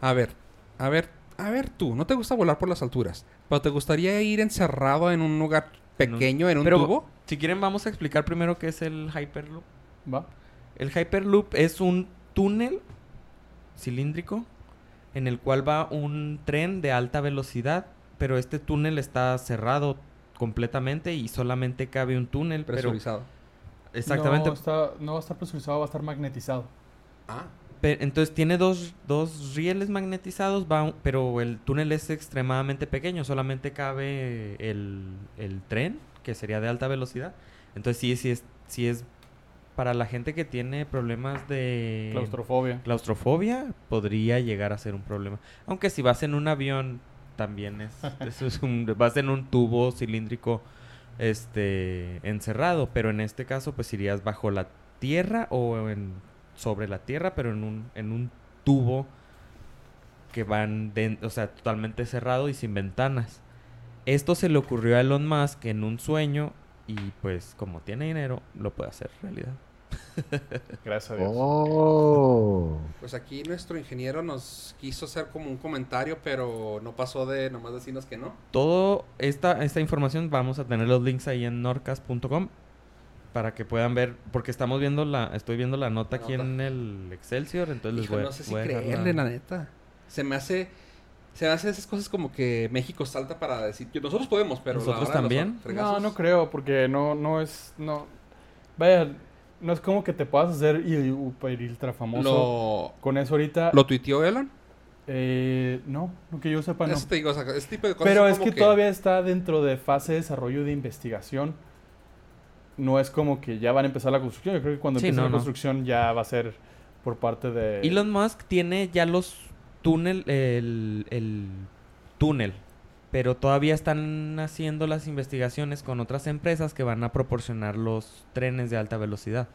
A ver, a ver, a ver tú. No te gusta volar por las alturas. Pero te gustaría ir encerrado en un lugar En un- pequeño, en un pero- tubo. si quieren vamos a explicar primero qué es el Hyperloop. Va. El Hyperloop es un túnel cilíndrico en el cual va un tren de alta velocidad, pero este túnel está cerrado completamente y solamente cabe un túnel, pero Presurizado. exactamente. No, está, no va a estar presurizado, va a estar magnetizado. Ah. Entonces tiene dos, dos rieles magnetizados, va un- pero el túnel es extremadamente pequeño, solamente cabe el, el tren, que sería de alta velocidad. Entonces sí, sí es, sí es para la gente que tiene problemas de Claustrofobia. claustrofobia, podría llegar a ser un problema. Aunque si vas en un avión, también es, eso es un, vas en un tubo cilíndrico este encerrado, pero en este caso pues irías bajo la tierra o en sobre la tierra, pero en un en un tubo que van de, o sea, totalmente cerrado y sin ventanas. Esto se le ocurrió a Elon Musk en un sueño y pues como tiene dinero lo puede hacer realidad. Gracias a Dios. Oh. Pues aquí nuestro ingeniero nos quiso hacer como un comentario, pero no pasó de nomás decirnos que no. Todo esta, esta información vamos a tener los links ahí en norcas.com para que puedan ver, porque estamos viendo la, estoy viendo la nota La aquí nota. en el Excelsior, entonces les Hijo, voy, a- no sé si voy a creerle, la- la neta. Se me hace... Se me hace esas cosas como que México salta para decir... que Nosotros podemos, pero... ¿Nosotros también? No, no creo, porque no, no es, no, vaya, no es como que te puedas hacer y ultra famoso Lo, con eso ahorita. ¿Lo tuiteó Elon? Eh, no, no que yo sepa, no. Eso te digo, o sea, ese tipo de cosas Pero es como que, todavía está dentro de fase de desarrollo de investigación. No es como que ya van a empezar la construcción. Yo creo que cuando Sí, empiece no, la no. construcción ya va a ser por parte de... Elon Musk tiene ya los túnel, el, el túnel, pero todavía están haciendo las investigaciones con otras empresas que van a proporcionar los trenes de alta velocidad.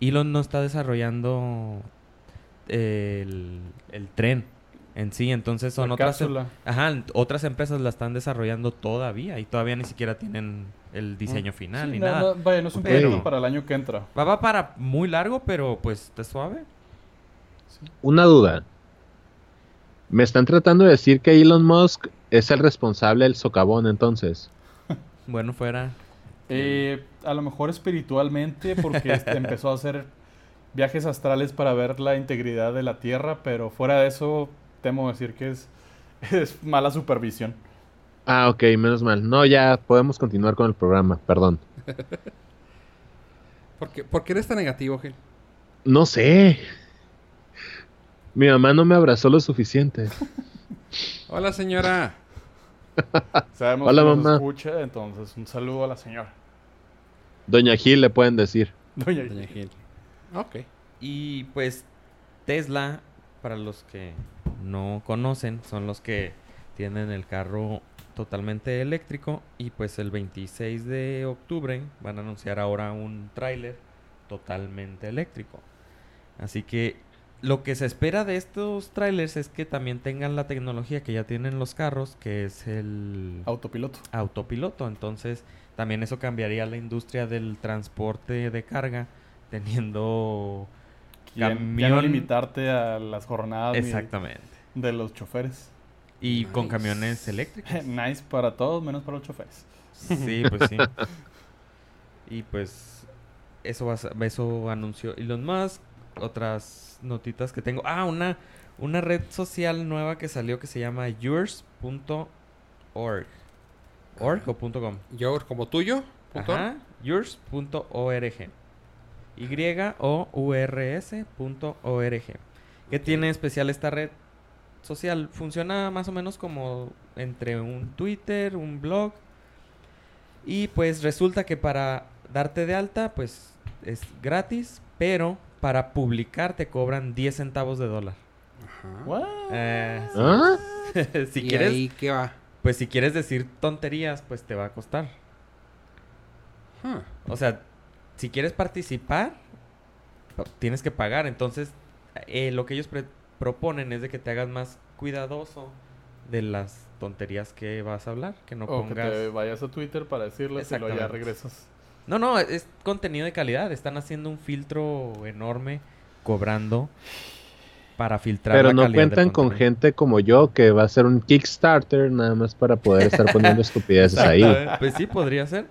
Elon no está desarrollando el, el tren en sí, entonces son la otras, em- cápsula. ajá, otras empresas la están desarrollando todavía y todavía ni siquiera tienen el diseño final Sí, ni no, nada. no, vaya, no es un Pero- proyecto para el año que entra. Va, va para muy largo, pero pues está suave. Una duda. Me están tratando de decir que Elon Musk es el responsable del socavón, entonces. Bueno, fuera Eh, a lo mejor espiritualmente, porque este, empezó a hacer viajes astrales para ver la integridad de la Tierra, pero fuera de eso, temo decir que es, es mala supervisión. Ah, ok, menos mal. No, ya podemos continuar con el programa, perdón. ¿Por qué, por qué eres tan negativo, Gil? No sé. Mi mamá no me abrazó lo suficiente. Hola, señora. Sabemos Hola, que nos mamá. escucha, entonces un saludo a la señora. Doña Gil le pueden decir. Doña Doña Gil. Gil. Ok. Y pues Tesla, para los que no conocen, son los que tienen el carro totalmente eléctrico y pues el 26 de octubre van a anunciar ahora un tráiler totalmente eléctrico. Así que lo que se espera de estos trailers es que también tengan la tecnología que ya tienen los carros, que es el Autopiloto. autopiloto. Entonces, también eso cambiaría la industria del transporte de carga, teniendo Ya, ya no Camión- limitarte a las jornadas exactamente. de los choferes. Y con camiones eléctricos. nice para todos, menos para los choferes. Sí, pues sí. Y pues eso va eso anunció Elon Musk. Otras notitas que tengo. Ah, una una red social nueva que salió que se llama yours.org. ¿Org o punto .com? Yo, como tuyo. punto. Ajá, yours.org. Y-O-U-R-S.org. ¿Qué tiene especial esta red social? Funciona más o menos como entre un Twitter, un blog. Y pues resulta que para darte de alta, pues es gratis, pero para publicar te cobran 10 centavos de dólar. Ajá. Eh. ¿Ah? si ¿Y quieres, ahí qué va? pues si quieres decir tonterías, pues te va a costar. Huh. O sea, si quieres participar, pa- tienes que pagar. Entonces, eh, lo que ellos pre- proponen es de que te hagas más cuidadoso de las tonterías que vas a hablar, que no O que pongas... te vayas a Twitter para decirles y luego ya Exactamente. regresas. No, no, es contenido de calidad. Están haciendo un filtro enorme, cobrando para filtrar Pero la no calidad cuentan con gente como yo que va a hacer un Kickstarter nada más para poder estar poniendo estupideces ahí. Pues sí, podría ser.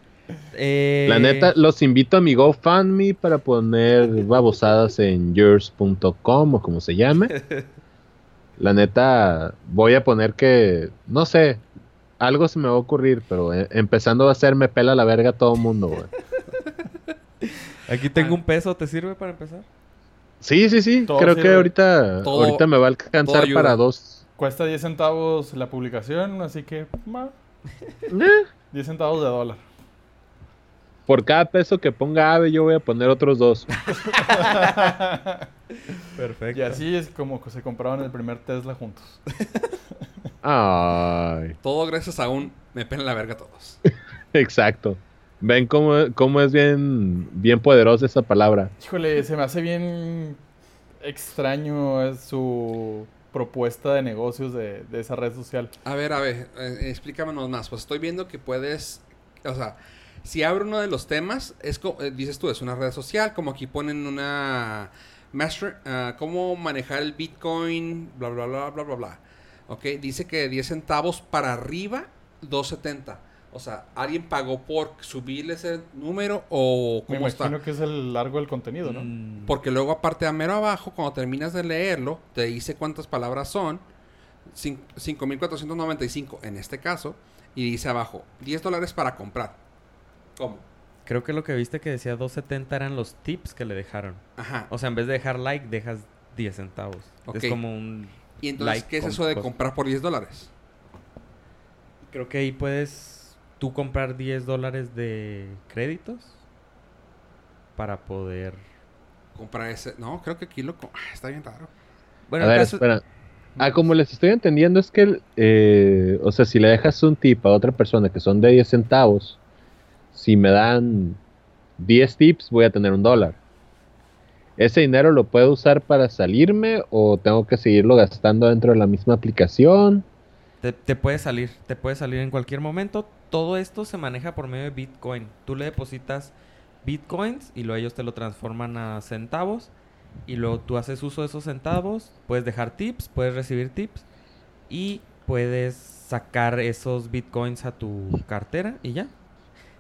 Eh, La neta, los invito a mi GoFundMe para poner babosadas en yours.com o como se llame. La neta, voy a poner que, no sé, algo se me va a ocurrir, pero eh, empezando a hacer me pela la verga a todo mundo, güey. Aquí tengo un peso, ¿te sirve para empezar? Sí, sí, sí. Todo Creo que ahorita, Todo- ahorita me va a alcanzar para dos. Cuesta 10 centavos la publicación, así que ma, Eh, 10 centavos de dólar. Por cada peso que ponga Ave, yo voy a poner otros dos. Perfecto. Y así es como que se compraban el primer Tesla juntos. Ay, Todo gracias a un me pelan la verga todos. exacto. Ven cómo, cómo es bien, bien poderosa esa palabra. Híjole, se me hace bien extraño eh, su propuesta de negocios de, de esa red social. A ver, a ver, eh, explícamenos más. Pues estoy viendo que puedes, o sea, si abro uno de los temas, es co- eh, dices tú, es una red social, como aquí ponen una master, ah, cómo manejar el Bitcoin, bla, bla, bla, bla, bla, bla. Ok, dice que 10 centavos para arriba, 2.70. O sea, ¿alguien pagó por subirle ese número o Me cómo está? imagino que es el largo del contenido, ¿no? Mm, Porque luego aparte a mero abajo, cuando terminas de leerlo, te dice cuántas palabras son. Cin- 5.495 en este caso. Y dice abajo, 10 dólares para comprar. ¿Cómo? Creo que lo que viste que decía 2.70 eran los tips que le dejaron. Ajá. O sea, en vez de dejar like, dejas 10 centavos. Ok. Es como un... y entonces, like ¿qué es eso de comprar por 10 dólares? Creo que ahí puedes tú comprar 10 dólares de créditos para poder... Comprar ese... No, creo que aquí lo... Ah, está bien raro. Bueno, a el ver, caso- espera. Ah, como les estoy entendiendo es que, eh, o sea, si le dejas un tip a otra persona que son de 10 centavos, si me dan 10 tips voy a tener un dólar. ¿Ese dinero lo puedo usar para salirme o tengo que seguirlo gastando dentro de la misma aplicación? Te, te puede salir, te puede salir en cualquier momento. Todo esto se maneja por medio de Bitcoin. Tú le depositas Bitcoins y luego ellos te lo transforman a centavos. Y luego tú haces uso de esos centavos. Puedes dejar tips, puedes recibir tips. Y puedes sacar esos Bitcoins a tu cartera y ya.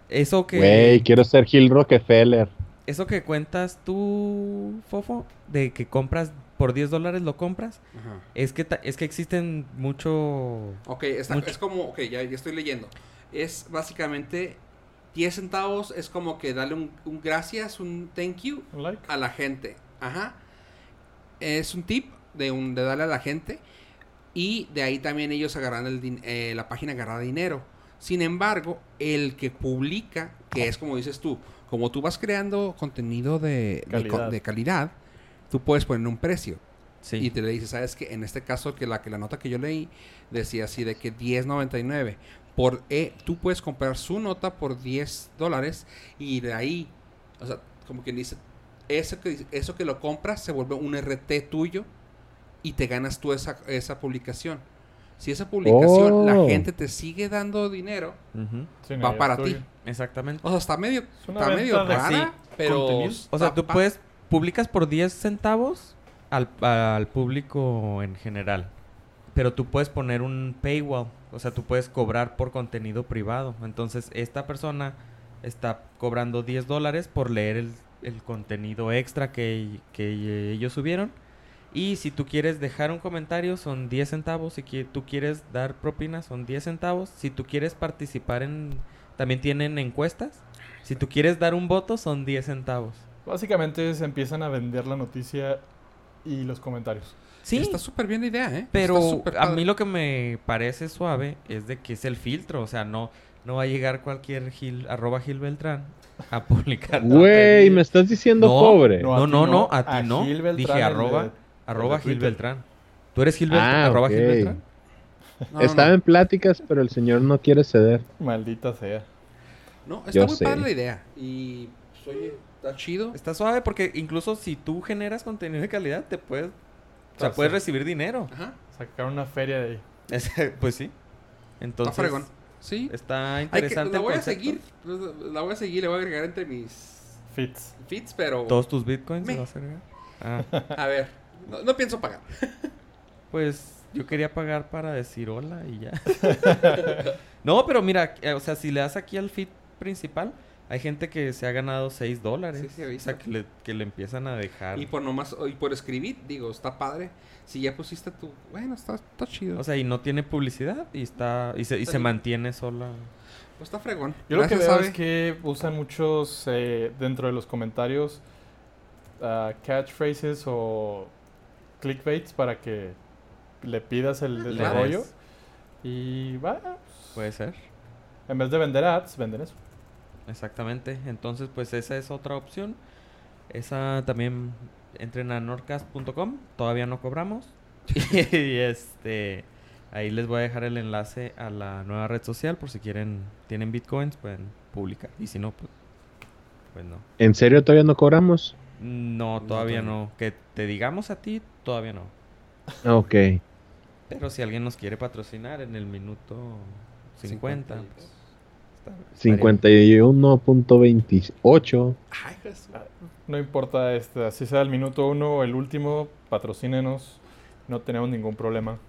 Eso que... Güey, quiero ser Gil Rockefeller. Eso que cuentas tú, Fofo, de que compras por 10 dólares lo compras, Ajá. es que, es que existen mucho... Ok, está- Mucho. es como... Ok, ya, ya estoy leyendo. Es básicamente... 10 centavos es como que darle un, un gracias, un thank you ¿Un like? a la gente. Ajá. Es un tip de, un, de darle a la gente. Y de ahí también ellos agarran el din- eh, la página agarra dinero. Sin embargo, el que publica, que es como dices tú, como tú vas creando contenido de, Calidad. de calidad, tú puedes poner un precio. Sí. Y te le dices, ¿sabes que En este caso, que la, que la nota que yo leí decía así de que 10.99. Por, eh, tú puedes comprar su nota por 10 dólares y de ahí, o sea, como quien dice, eso que, eso que lo compras se vuelve un RT tuyo y te ganas tú esa, esa publicación. Si esa publicación la Oh. gente te sigue dando dinero. Sí, va para ti. Exactamente. O sea, está medio, Es está medio rara, sí, pero... contenido. O sea, tú puedes, publicas por 10 centavos al, al público en general. Pero tú puedes poner un paywall. O sea, tú puedes cobrar por contenido privado. Entonces, esta persona está cobrando 10 dólares por leer el, el contenido extra que, que ellos subieron. Y si tú quieres dejar un comentario, son 10 centavos. Si qui- tú quieres dar propina, son 10 centavos. Si tú quieres participar en... También tienen encuestas. Si tú quieres dar un voto, son 10 centavos. Básicamente se empiezan a vender la noticia y los comentarios. Sí, Está súper bien la idea, ¿eh? Pero a mí lo que me parece suave es de que es el filtro. O sea, no, no va a llegar cualquier Gil, arroba Gil Beltrán a publicar. Güey, me estás diciendo No, pobre. No, No, ti no, a a ti no. Gil Beltrán, Dije arroba, arroba Gil. Beltrán. ¿Tú eres Gil Beltrán? Ah, arroba ok. Gil Beltrán? No, no, Estaba no. en pláticas, pero el señor no quiere ceder. Maldita sea. No, está Yo muy sé. padre la idea. Y, pues, oye, está chido. Está suave porque incluso si tú generas contenido de calidad, te puedes O sea, puedes recibir dinero. Ajá. Sacar una feria de ahí. Pues sí. Está Entonces, fregón. Sí. está que, interesante. la voy a seguir. La voy a seguir. Le voy a agregar entre mis Fits. feeds, pero... ¿Todos tus bitcoins Me. se vas a agregar? Ah, A ver. No, no pienso pagar. pues yo quería pagar para decir hola y ya. no, pero mira, eh, o sea, si le das aquí al feed principal, hay gente que se ha ganado 6 dólares. Sí, sí, o sea, que le, que le empiezan a dejar. Y por nomás... Y por escribir, digo, está padre. Si ya pusiste tu... Bueno, está, está chido. O sea, y no tiene publicidad y está y se, y se mantiene sola. Pues está fregón. Yo lo que veo es que usan muchos eh, dentro de los comentarios ah, catchphrases o clickbaits para que le pidas el des. Y va. Puede ser. En vez de vender ads, venden eso. Exactamente. Entonces, pues esa es otra opción. Esa también entren a nordcast.com. Todavía no cobramos. y este ahí les voy a dejar el enlace a la nueva red social por si quieren tienen bitcoins pueden publicar y si no pues pues no. ¿En serio todavía no cobramos? No, todavía todavía no. Que te digamos a ti, todavía no. Ah, Ok. Pero si alguien nos quiere patrocinar en el minuto 50, 50, pues, está- estaría- 51.28. Ay, Jesús. No importa este, así sea el minuto uno o el último, patrocínenos. No tenemos ningún problema.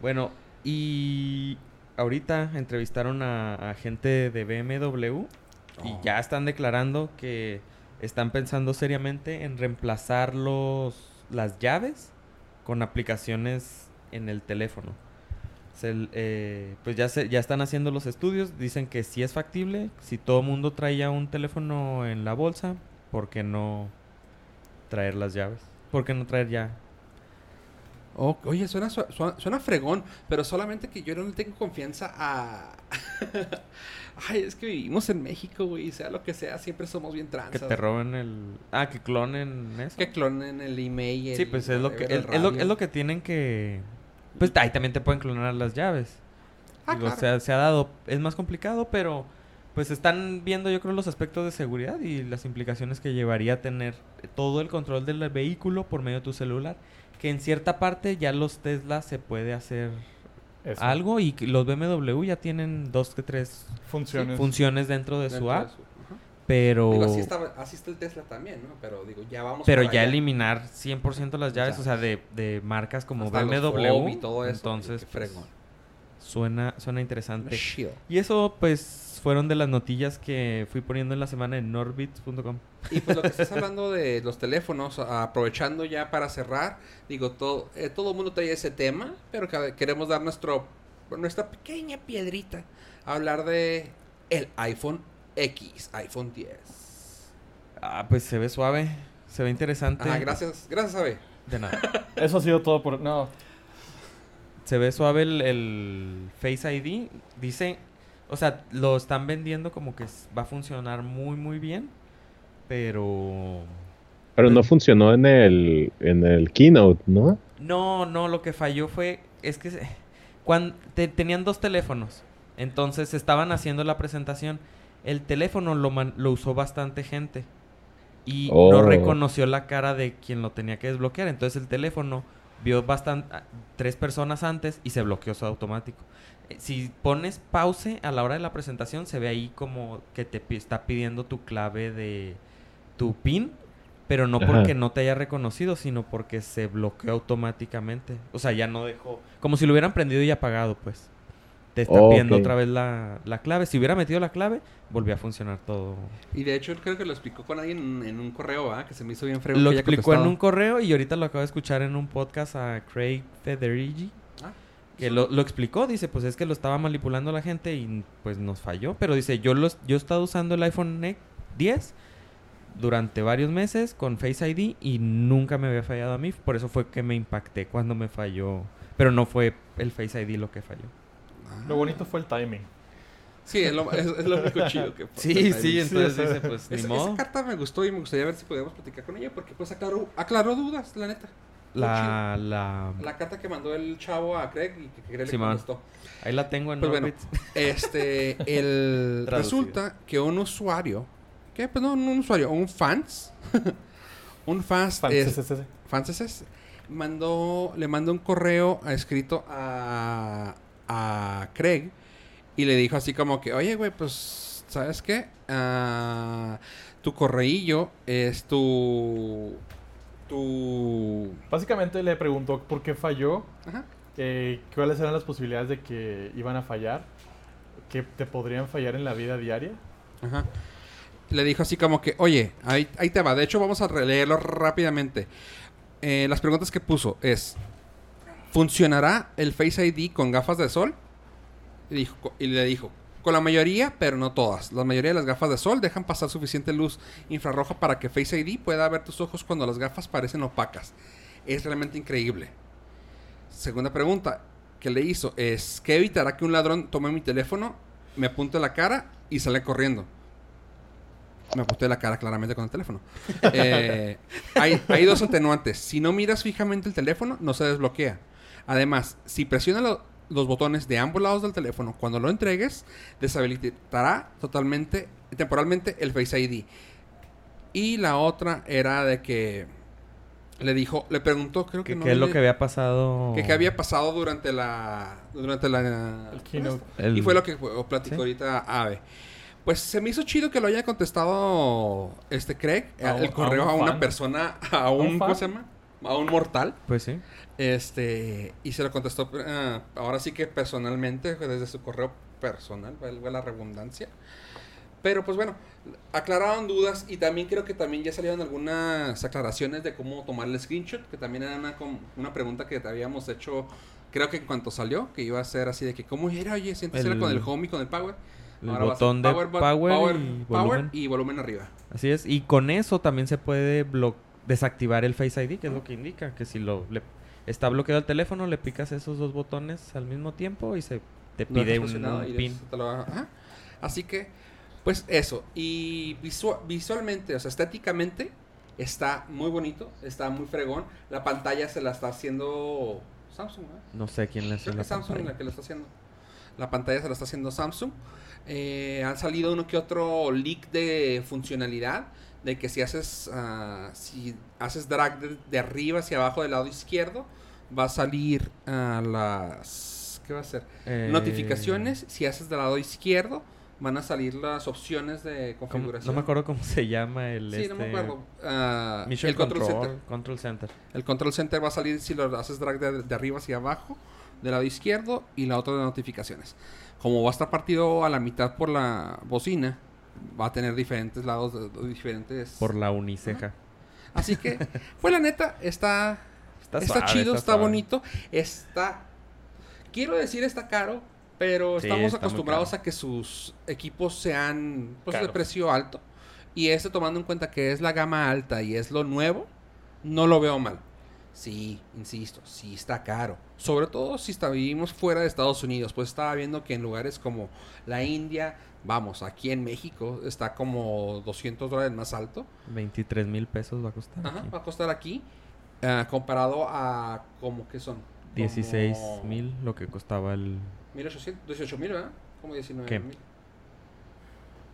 Bueno, y ahorita entrevistaron a, a gente de BMW y Oh. ya están declarando que están pensando seriamente en reemplazar los, las llaves con aplicaciones en el teléfono. Se- eh, pues ya, se, ya están haciendo los estudios, dicen que sí es factible, si todo el mundo traía un teléfono en la bolsa, ¿por qué no traer las llaves? ¿Por qué no traer ya? Oh, oye, suena, su- suena, suena fregón, pero solamente que yo no le tengo confianza a... Ay, es que vivimos en México, güey, sea lo que sea, siempre somos bien Que tranzas. te roben el... Ah, que clonen eso. Que clonen el email. Sí, pues es lo que, es, el es lo, es lo que tienen que... Pues ahí también te pueden clonar las llaves. Ah, Digo, claro. se, ha, se ha dado... Es más complicado, pero... Pues están viendo yo creo los aspectos de seguridad y las implicaciones que llevaría a tener todo el control del vehículo por medio de tu celular. Que en cierta parte ya los Tesla se puede hacer Eso. algo y que los BMW ya tienen dos que tres Funciones. funciones dentro de su Dentro de app. su- ajá. Pero... Digo, así, está, así está el Tesla también, ¿no? Pero digo, ya vamos Pero para ya allá. eliminar 100% las llaves, Ya. o sea, de, de marcas como Hasta BMW. y todo eso. Entonces, pues, suena, suena interesante. Y eso, pues, fueron de las notillas que fui poniendo en la semana en norbits.com. Y pues lo que estás hablando de los teléfonos, aprovechando ya para cerrar, digo, todo eh, todo el mundo trae ese tema, pero que- queremos dar nuestro nuestra pequeña piedrita a hablar de el iPhone X, iPhone 10. Ah, pues se ve suave, se ve interesante. Ah, gracias, gracias, Abe. De nada. Eso ha sido todo por. No. se ve suave el, el Face ID. Dice, o sea, lo están vendiendo como que va a funcionar muy, muy bien. Pero... Pero no funcionó en el, en el keynote, ¿no? No, no, lo que falló fue, es que cuando tenían dos teléfonos, entonces estaban haciendo la presentación, el teléfono lo, man- lo usó bastante gente y no Oh. reconoció la cara de quien lo tenía que desbloquear, entonces el teléfono vio bastante tres personas antes y se bloqueó su automático. Eh, Si pones pause a la hora de la presentación, se ve ahí como que te está pidiendo tu clave de tu PIN, pero no Ajá. porque no te haya reconocido, sino porque se bloqueó automáticamente. O sea, ya no dejó. Como si lo hubieran prendido y apagado, pues. Te está Oh, pidiendo otra vez la, la clave. Si hubiera metido la clave, volvía a funcionar todo. Y de hecho creo que lo explicó con alguien en, en un correo, ¿ah? Que se me hizo bien fregón. Lo explicó en un correo y ahorita lo acabo de escuchar en un podcast a Craig Federighi. Que lo, lo explicó, dice, pues es que lo estaba manipulando la gente y pues nos falló. Pero dice, yo los, yo he estado usando el iPhone X 10 durante varios meses con Face ID y nunca me había fallado a mí. Por eso fue que me impacté cuando me falló. Pero no fue el Face ID lo que falló. ah. Lo bonito fue el timing. Sí, es lo, es, es lo único chido que Sí, sí, entonces sí. dice, pues ni modo. esa carta me gustó y me gustaría ver si podíamos platicar con ella porque pues aclaró, aclaró dudas, la neta. La, la, La carta que mandó el chavo a Craig y que Craig le Simón. contestó. ahí la tengo en Pues bueno. Este, el Traducido. resulta que un usuario, ¿qué? Pues no, no un usuario, un fans, un fans, es- sí, sí, sí. fans es- es- mandó, le mandó un correo escrito a, a Craig y le dijo así como que, oye, güey, pues, ¿sabes qué? Ah, tu correillo es tu... Tu... Básicamente le preguntó por qué falló, Ajá. eh, cuáles eran las posibilidades de que iban a fallar, que te podrían fallar en la vida diaria. Ajá. Le dijo así como que, oye, ahí, ahí te va. De hecho, vamos a releerlo rápidamente. Eh, las preguntas que puso es, ¿funcionará el Face ID con gafas de sol? Y, dijo- y le dijo, con la mayoría, pero no todas. La mayoría de las gafas de sol dejan pasar suficiente luz infrarroja para que Face ID pueda ver tus ojos cuando las gafas parecen opacas. Es realmente increíble. Segunda pregunta que le hizo es, ¿qué evitará que un ladrón tome mi teléfono, me apunte la cara y sale corriendo? Me apunté la cara claramente con el teléfono. Eh, hay, hay dos atenuantes. Si no miras fijamente el teléfono, no se desbloquea. Además, si presiona lo- los botones de ambos lados del teléfono cuando lo entregues, deshabilitará totalmente, temporalmente el Face ID. Y la otra era de que le dijo, le preguntó, creo que ¿Qué, no qué es lo que había pasado? que qué había pasado durante la durante la El keynote. El- y fue lo que platicó Sí. ahorita Ave. Pues se me hizo chido que lo haya contestado este Craig, A el correo a a, un una persona, a un? ¿cómo se llama? A un mortal. Pues sí. Este, y se lo contestó eh, ahora sí que personalmente, desde su correo personal, valga la redundancia. Pero pues bueno, aclararon dudas y también creo que también ya salieron algunas aclaraciones de cómo tomar el screenshot, que también era una, una pregunta que te habíamos hecho, creo que en cuanto salió, que iba a ser así de que, ¿cómo era? Oye, sientes era El- con el home y con el power. El Ahora va a ser botón de bu- power, y volumen. y volumen arriba. Así es. Y con eso también se puede desactivar el Face ID, que es lo que indica. Que si lo le- está bloqueado el teléfono, le picas esos dos botones al mismo tiempo y se te pide un, pin. eso te lo va- ajá. Así que, pues eso. Y visua- visualmente, o sea, estéticamente, está muy bonito, está muy fregón. La pantalla se la está haciendo Samsung, ¿verdad? No sé quién le hace Creo que la es Samsung pantalla. la que lo está haciendo. La pantalla se la está haciendo Samsung. Eh, han salido uno que otro leak de funcionalidad. De que si haces ah, si haces drag de, de arriba hacia abajo del lado izquierdo, va a salir a las. ¿Qué va a ser? Eh, Notificaciones. Si haces del lado izquierdo, van a salir las opciones de ¿cómo? configuración. No me acuerdo cómo se llama el Sí, no me este, acuerdo. Ah, Mission el control, control, center. control center. El control center va a salir si lo haces drag de, de arriba hacia abajo, del lado izquierdo, y la otra de notificaciones. Como va a estar partido a la mitad por la bocina, va a tener diferentes lados, diferentes... Por la uniceja. Así que, pues la neta, está, Está, está, suave, chido, está, bonito, está... Quiero decir está caro, pero Sí, estamos acostumbrados a que sus equipos sean pues, de precio alto. Y este tomando en cuenta que es la gama alta y es lo nuevo, no lo veo mal. Sí, insisto, sí está caro. Sobre todo si está, vivimos fuera de Estados Unidos. Pues estaba viendo que en lugares como la India, vamos, aquí en México está como 200 dólares más alto. 23 mil pesos va a costar. Ajá, aquí. va a costar aquí. ah, comparado a como que son. Como 16 mil lo que costaba el... 1800, 18 mil, ¿verdad? Como 19 ¿Qué? mil.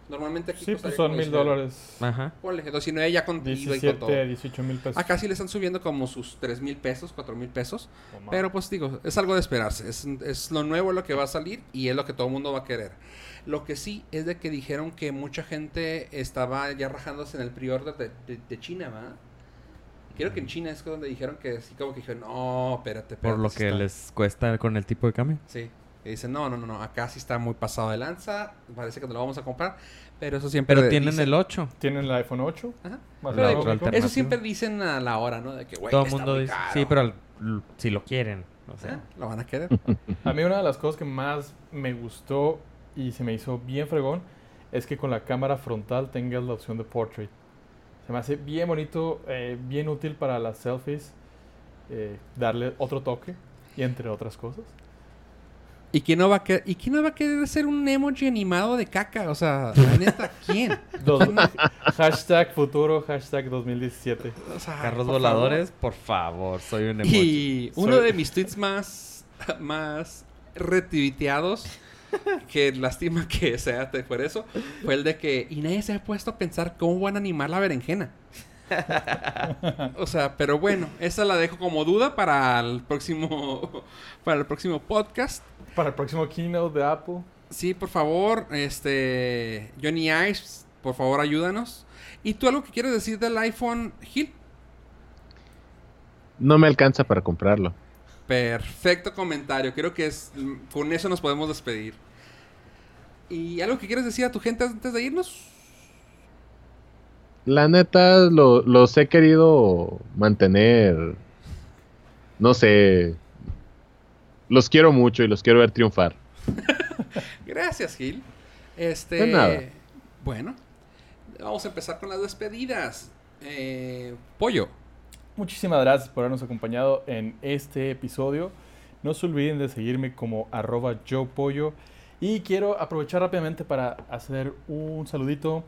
Normalmente aquí Sí, pues son mil 19. dólares. Ajá. Ponle, 19 ya con IVA y con todo. 17, 18 mil pesos. Acá sí le están subiendo como sus 3 mil pesos, 4 mil pesos. Pero pues digo, es algo de esperarse. Es, es lo nuevo lo que va a salir y es lo que todo el mundo va a querer. Lo que sí es de que dijeron que mucha gente estaba ya rajándose en el pre-order de, de- de China, ¿va? Creo que en China es donde dijeron que sí, como que dijeron, no, espérate, espérate. Por lo que está". les cuesta con el tipo de cambio. Sí. Que dicen, no, no, no, no, acá sí está muy pasado de lanza. Parece que no lo vamos a comprar. Pero eso siempre. Pero tienen dicen- el 8. Tienen el iPhone 8. Ajá. Pero digo. Eso siempre dicen a la hora, ¿no? De que, güey, Todo el mundo muy dice... caro. Sí, pero si lo quieren. O sea, Lo van a querer. A mí una de las cosas que más me gustó y se me hizo bien fregón es que con la cámara frontal tengas la opción de portrait. Se me hace bien bonito, eh, bien útil para las selfies, eh, darle otro toque y entre otras cosas. ¿Y quién, no va a querer, ¿Y quién no va a querer ser un emoji animado de caca? O sea, la neta, ¿quién? Dos- hashtag futuro, hashtag 2017. O sea, carros por voladores, por favor, soy un emoji. Y uno Soy- de mis tweets más, más retuiteados, que lástima que sea te- por eso, fue el de que, y nadie se ha puesto a pensar cómo van a animar la berenjena. o sea, pero bueno, esa la dejo como duda para el próximo para el próximo podcast. Para el próximo keynote de Apple. Sí, por favor, este Johnny Ives, por favor, ayúdanos. ¿Y tú algo que quieres decir del iPhone Gil? No me alcanza para comprarlo. Perfecto comentario. Creo que es con eso nos podemos despedir. ¿Y algo que quieres decir a tu gente antes de irnos? La neta, lo- los he querido mantener. No sé. Los quiero mucho y los quiero ver triunfar. Gracias, Gil. Este. De nada. Bueno, vamos a empezar con las despedidas. Eh, Pollo. Muchísimas gracias por habernos acompañado en este episodio. No se olviden de seguirme como arroba yo pollo. Y quiero aprovechar rápidamente para hacer un saludito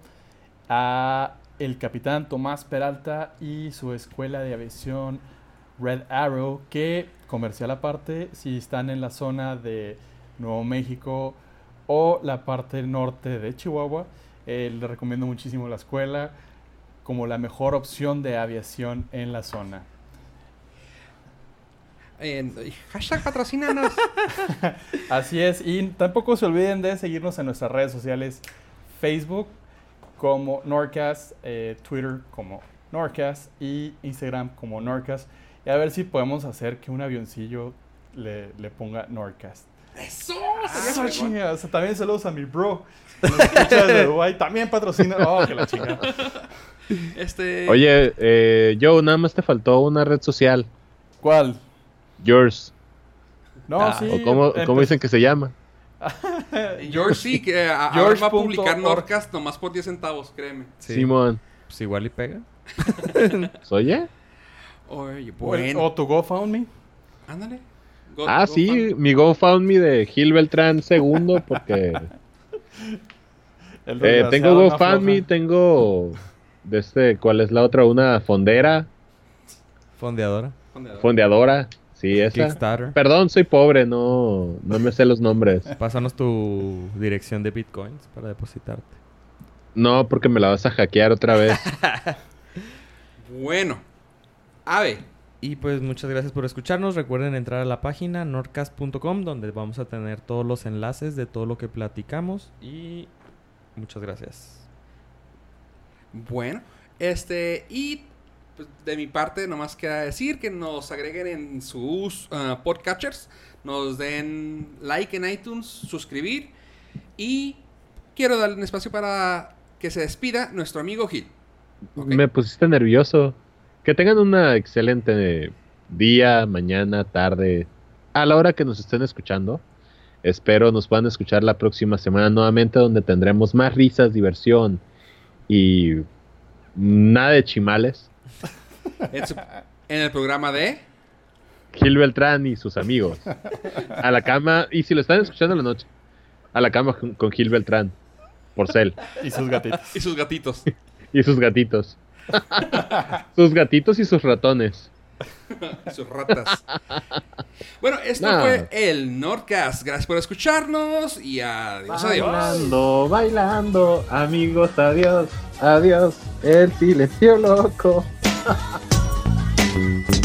a el capitán Tomás Peralta y su escuela de aviación Red Arrow, que comercial aparte, si están en la zona de Nuevo México o la parte norte de Chihuahua, eh, les recomiendo muchísimo la escuela como la mejor opción de aviación en la zona. Eh, hashtag patrocínanos. Así es, y tampoco se olviden de seguirnos en nuestras redes sociales, Facebook como Norcast, eh, Twitter como Norcast y Instagram como Norcast. Y a ver si podemos hacer que un avioncillo le, le ponga Norcast. Eso. Eso, sería fregón. chinga. O sea, también saludos a mi bro. escucha desde Dubái. También patrocina. Oh, que la chinga. Este. Oye, eh, Joe, nada más te faltó una red social. ¿Cuál? Yours. No, Ah, sí. ¿O cómo, cómo dicen que se llama? George sí, que a- ahora George va a publicar. Norcast nomás por 10 centavos, créeme. Sí. Simón. Pues igual y pega. ¿Oye? Oye, O, bueno. o tu GoFundMe. Ándale. Go- Ah, go sí, fan. mi GoFundMe de Gil Beltrán segundo, porque eh, tengo GoFundMe, tengo de este, ¿cuál es la otra? Una fondera, Fondeadora. fondeadora, sí, esa. Kickstarter. Perdón, soy pobre, no, no me sé los nombres. Pásanos tu dirección de bitcoins para depositarte. No, porque me la vas a hackear otra vez. Bueno. Ave. Y pues muchas gracias por escucharnos. Recuerden entrar a la página nordcast.com donde vamos a tener todos los enlaces de todo lo que platicamos. Y muchas gracias. Bueno. Este. Y pues, de mi parte, nomás queda decir que nos agreguen en sus ah, podcatchers. Nos den like en iTunes, suscribir. Y quiero darle un espacio para que se despida nuestro amigo Gil. Me pusiste nervioso. Que tengan una excelente día, mañana, tarde, a la hora que nos estén escuchando. Espero nos puedan escuchar la próxima semana nuevamente donde tendremos más risas, diversión y nada de chimales. En, su- en el programa de. Gil Beltrán y sus amigos. A la cama, y si lo están escuchando en la noche, a la cama con con Gil Beltrán, por cel, Y sus gatitos. Y sus gatitos. y sus gatitos. sus gatitos y sus ratones. y sus ratas. Bueno, esto fue el Nordcast. Gracias por escucharnos y adiós, adiós. Bailando, bailando, amigos, adiós, adiós, el silencio loco. Thank you.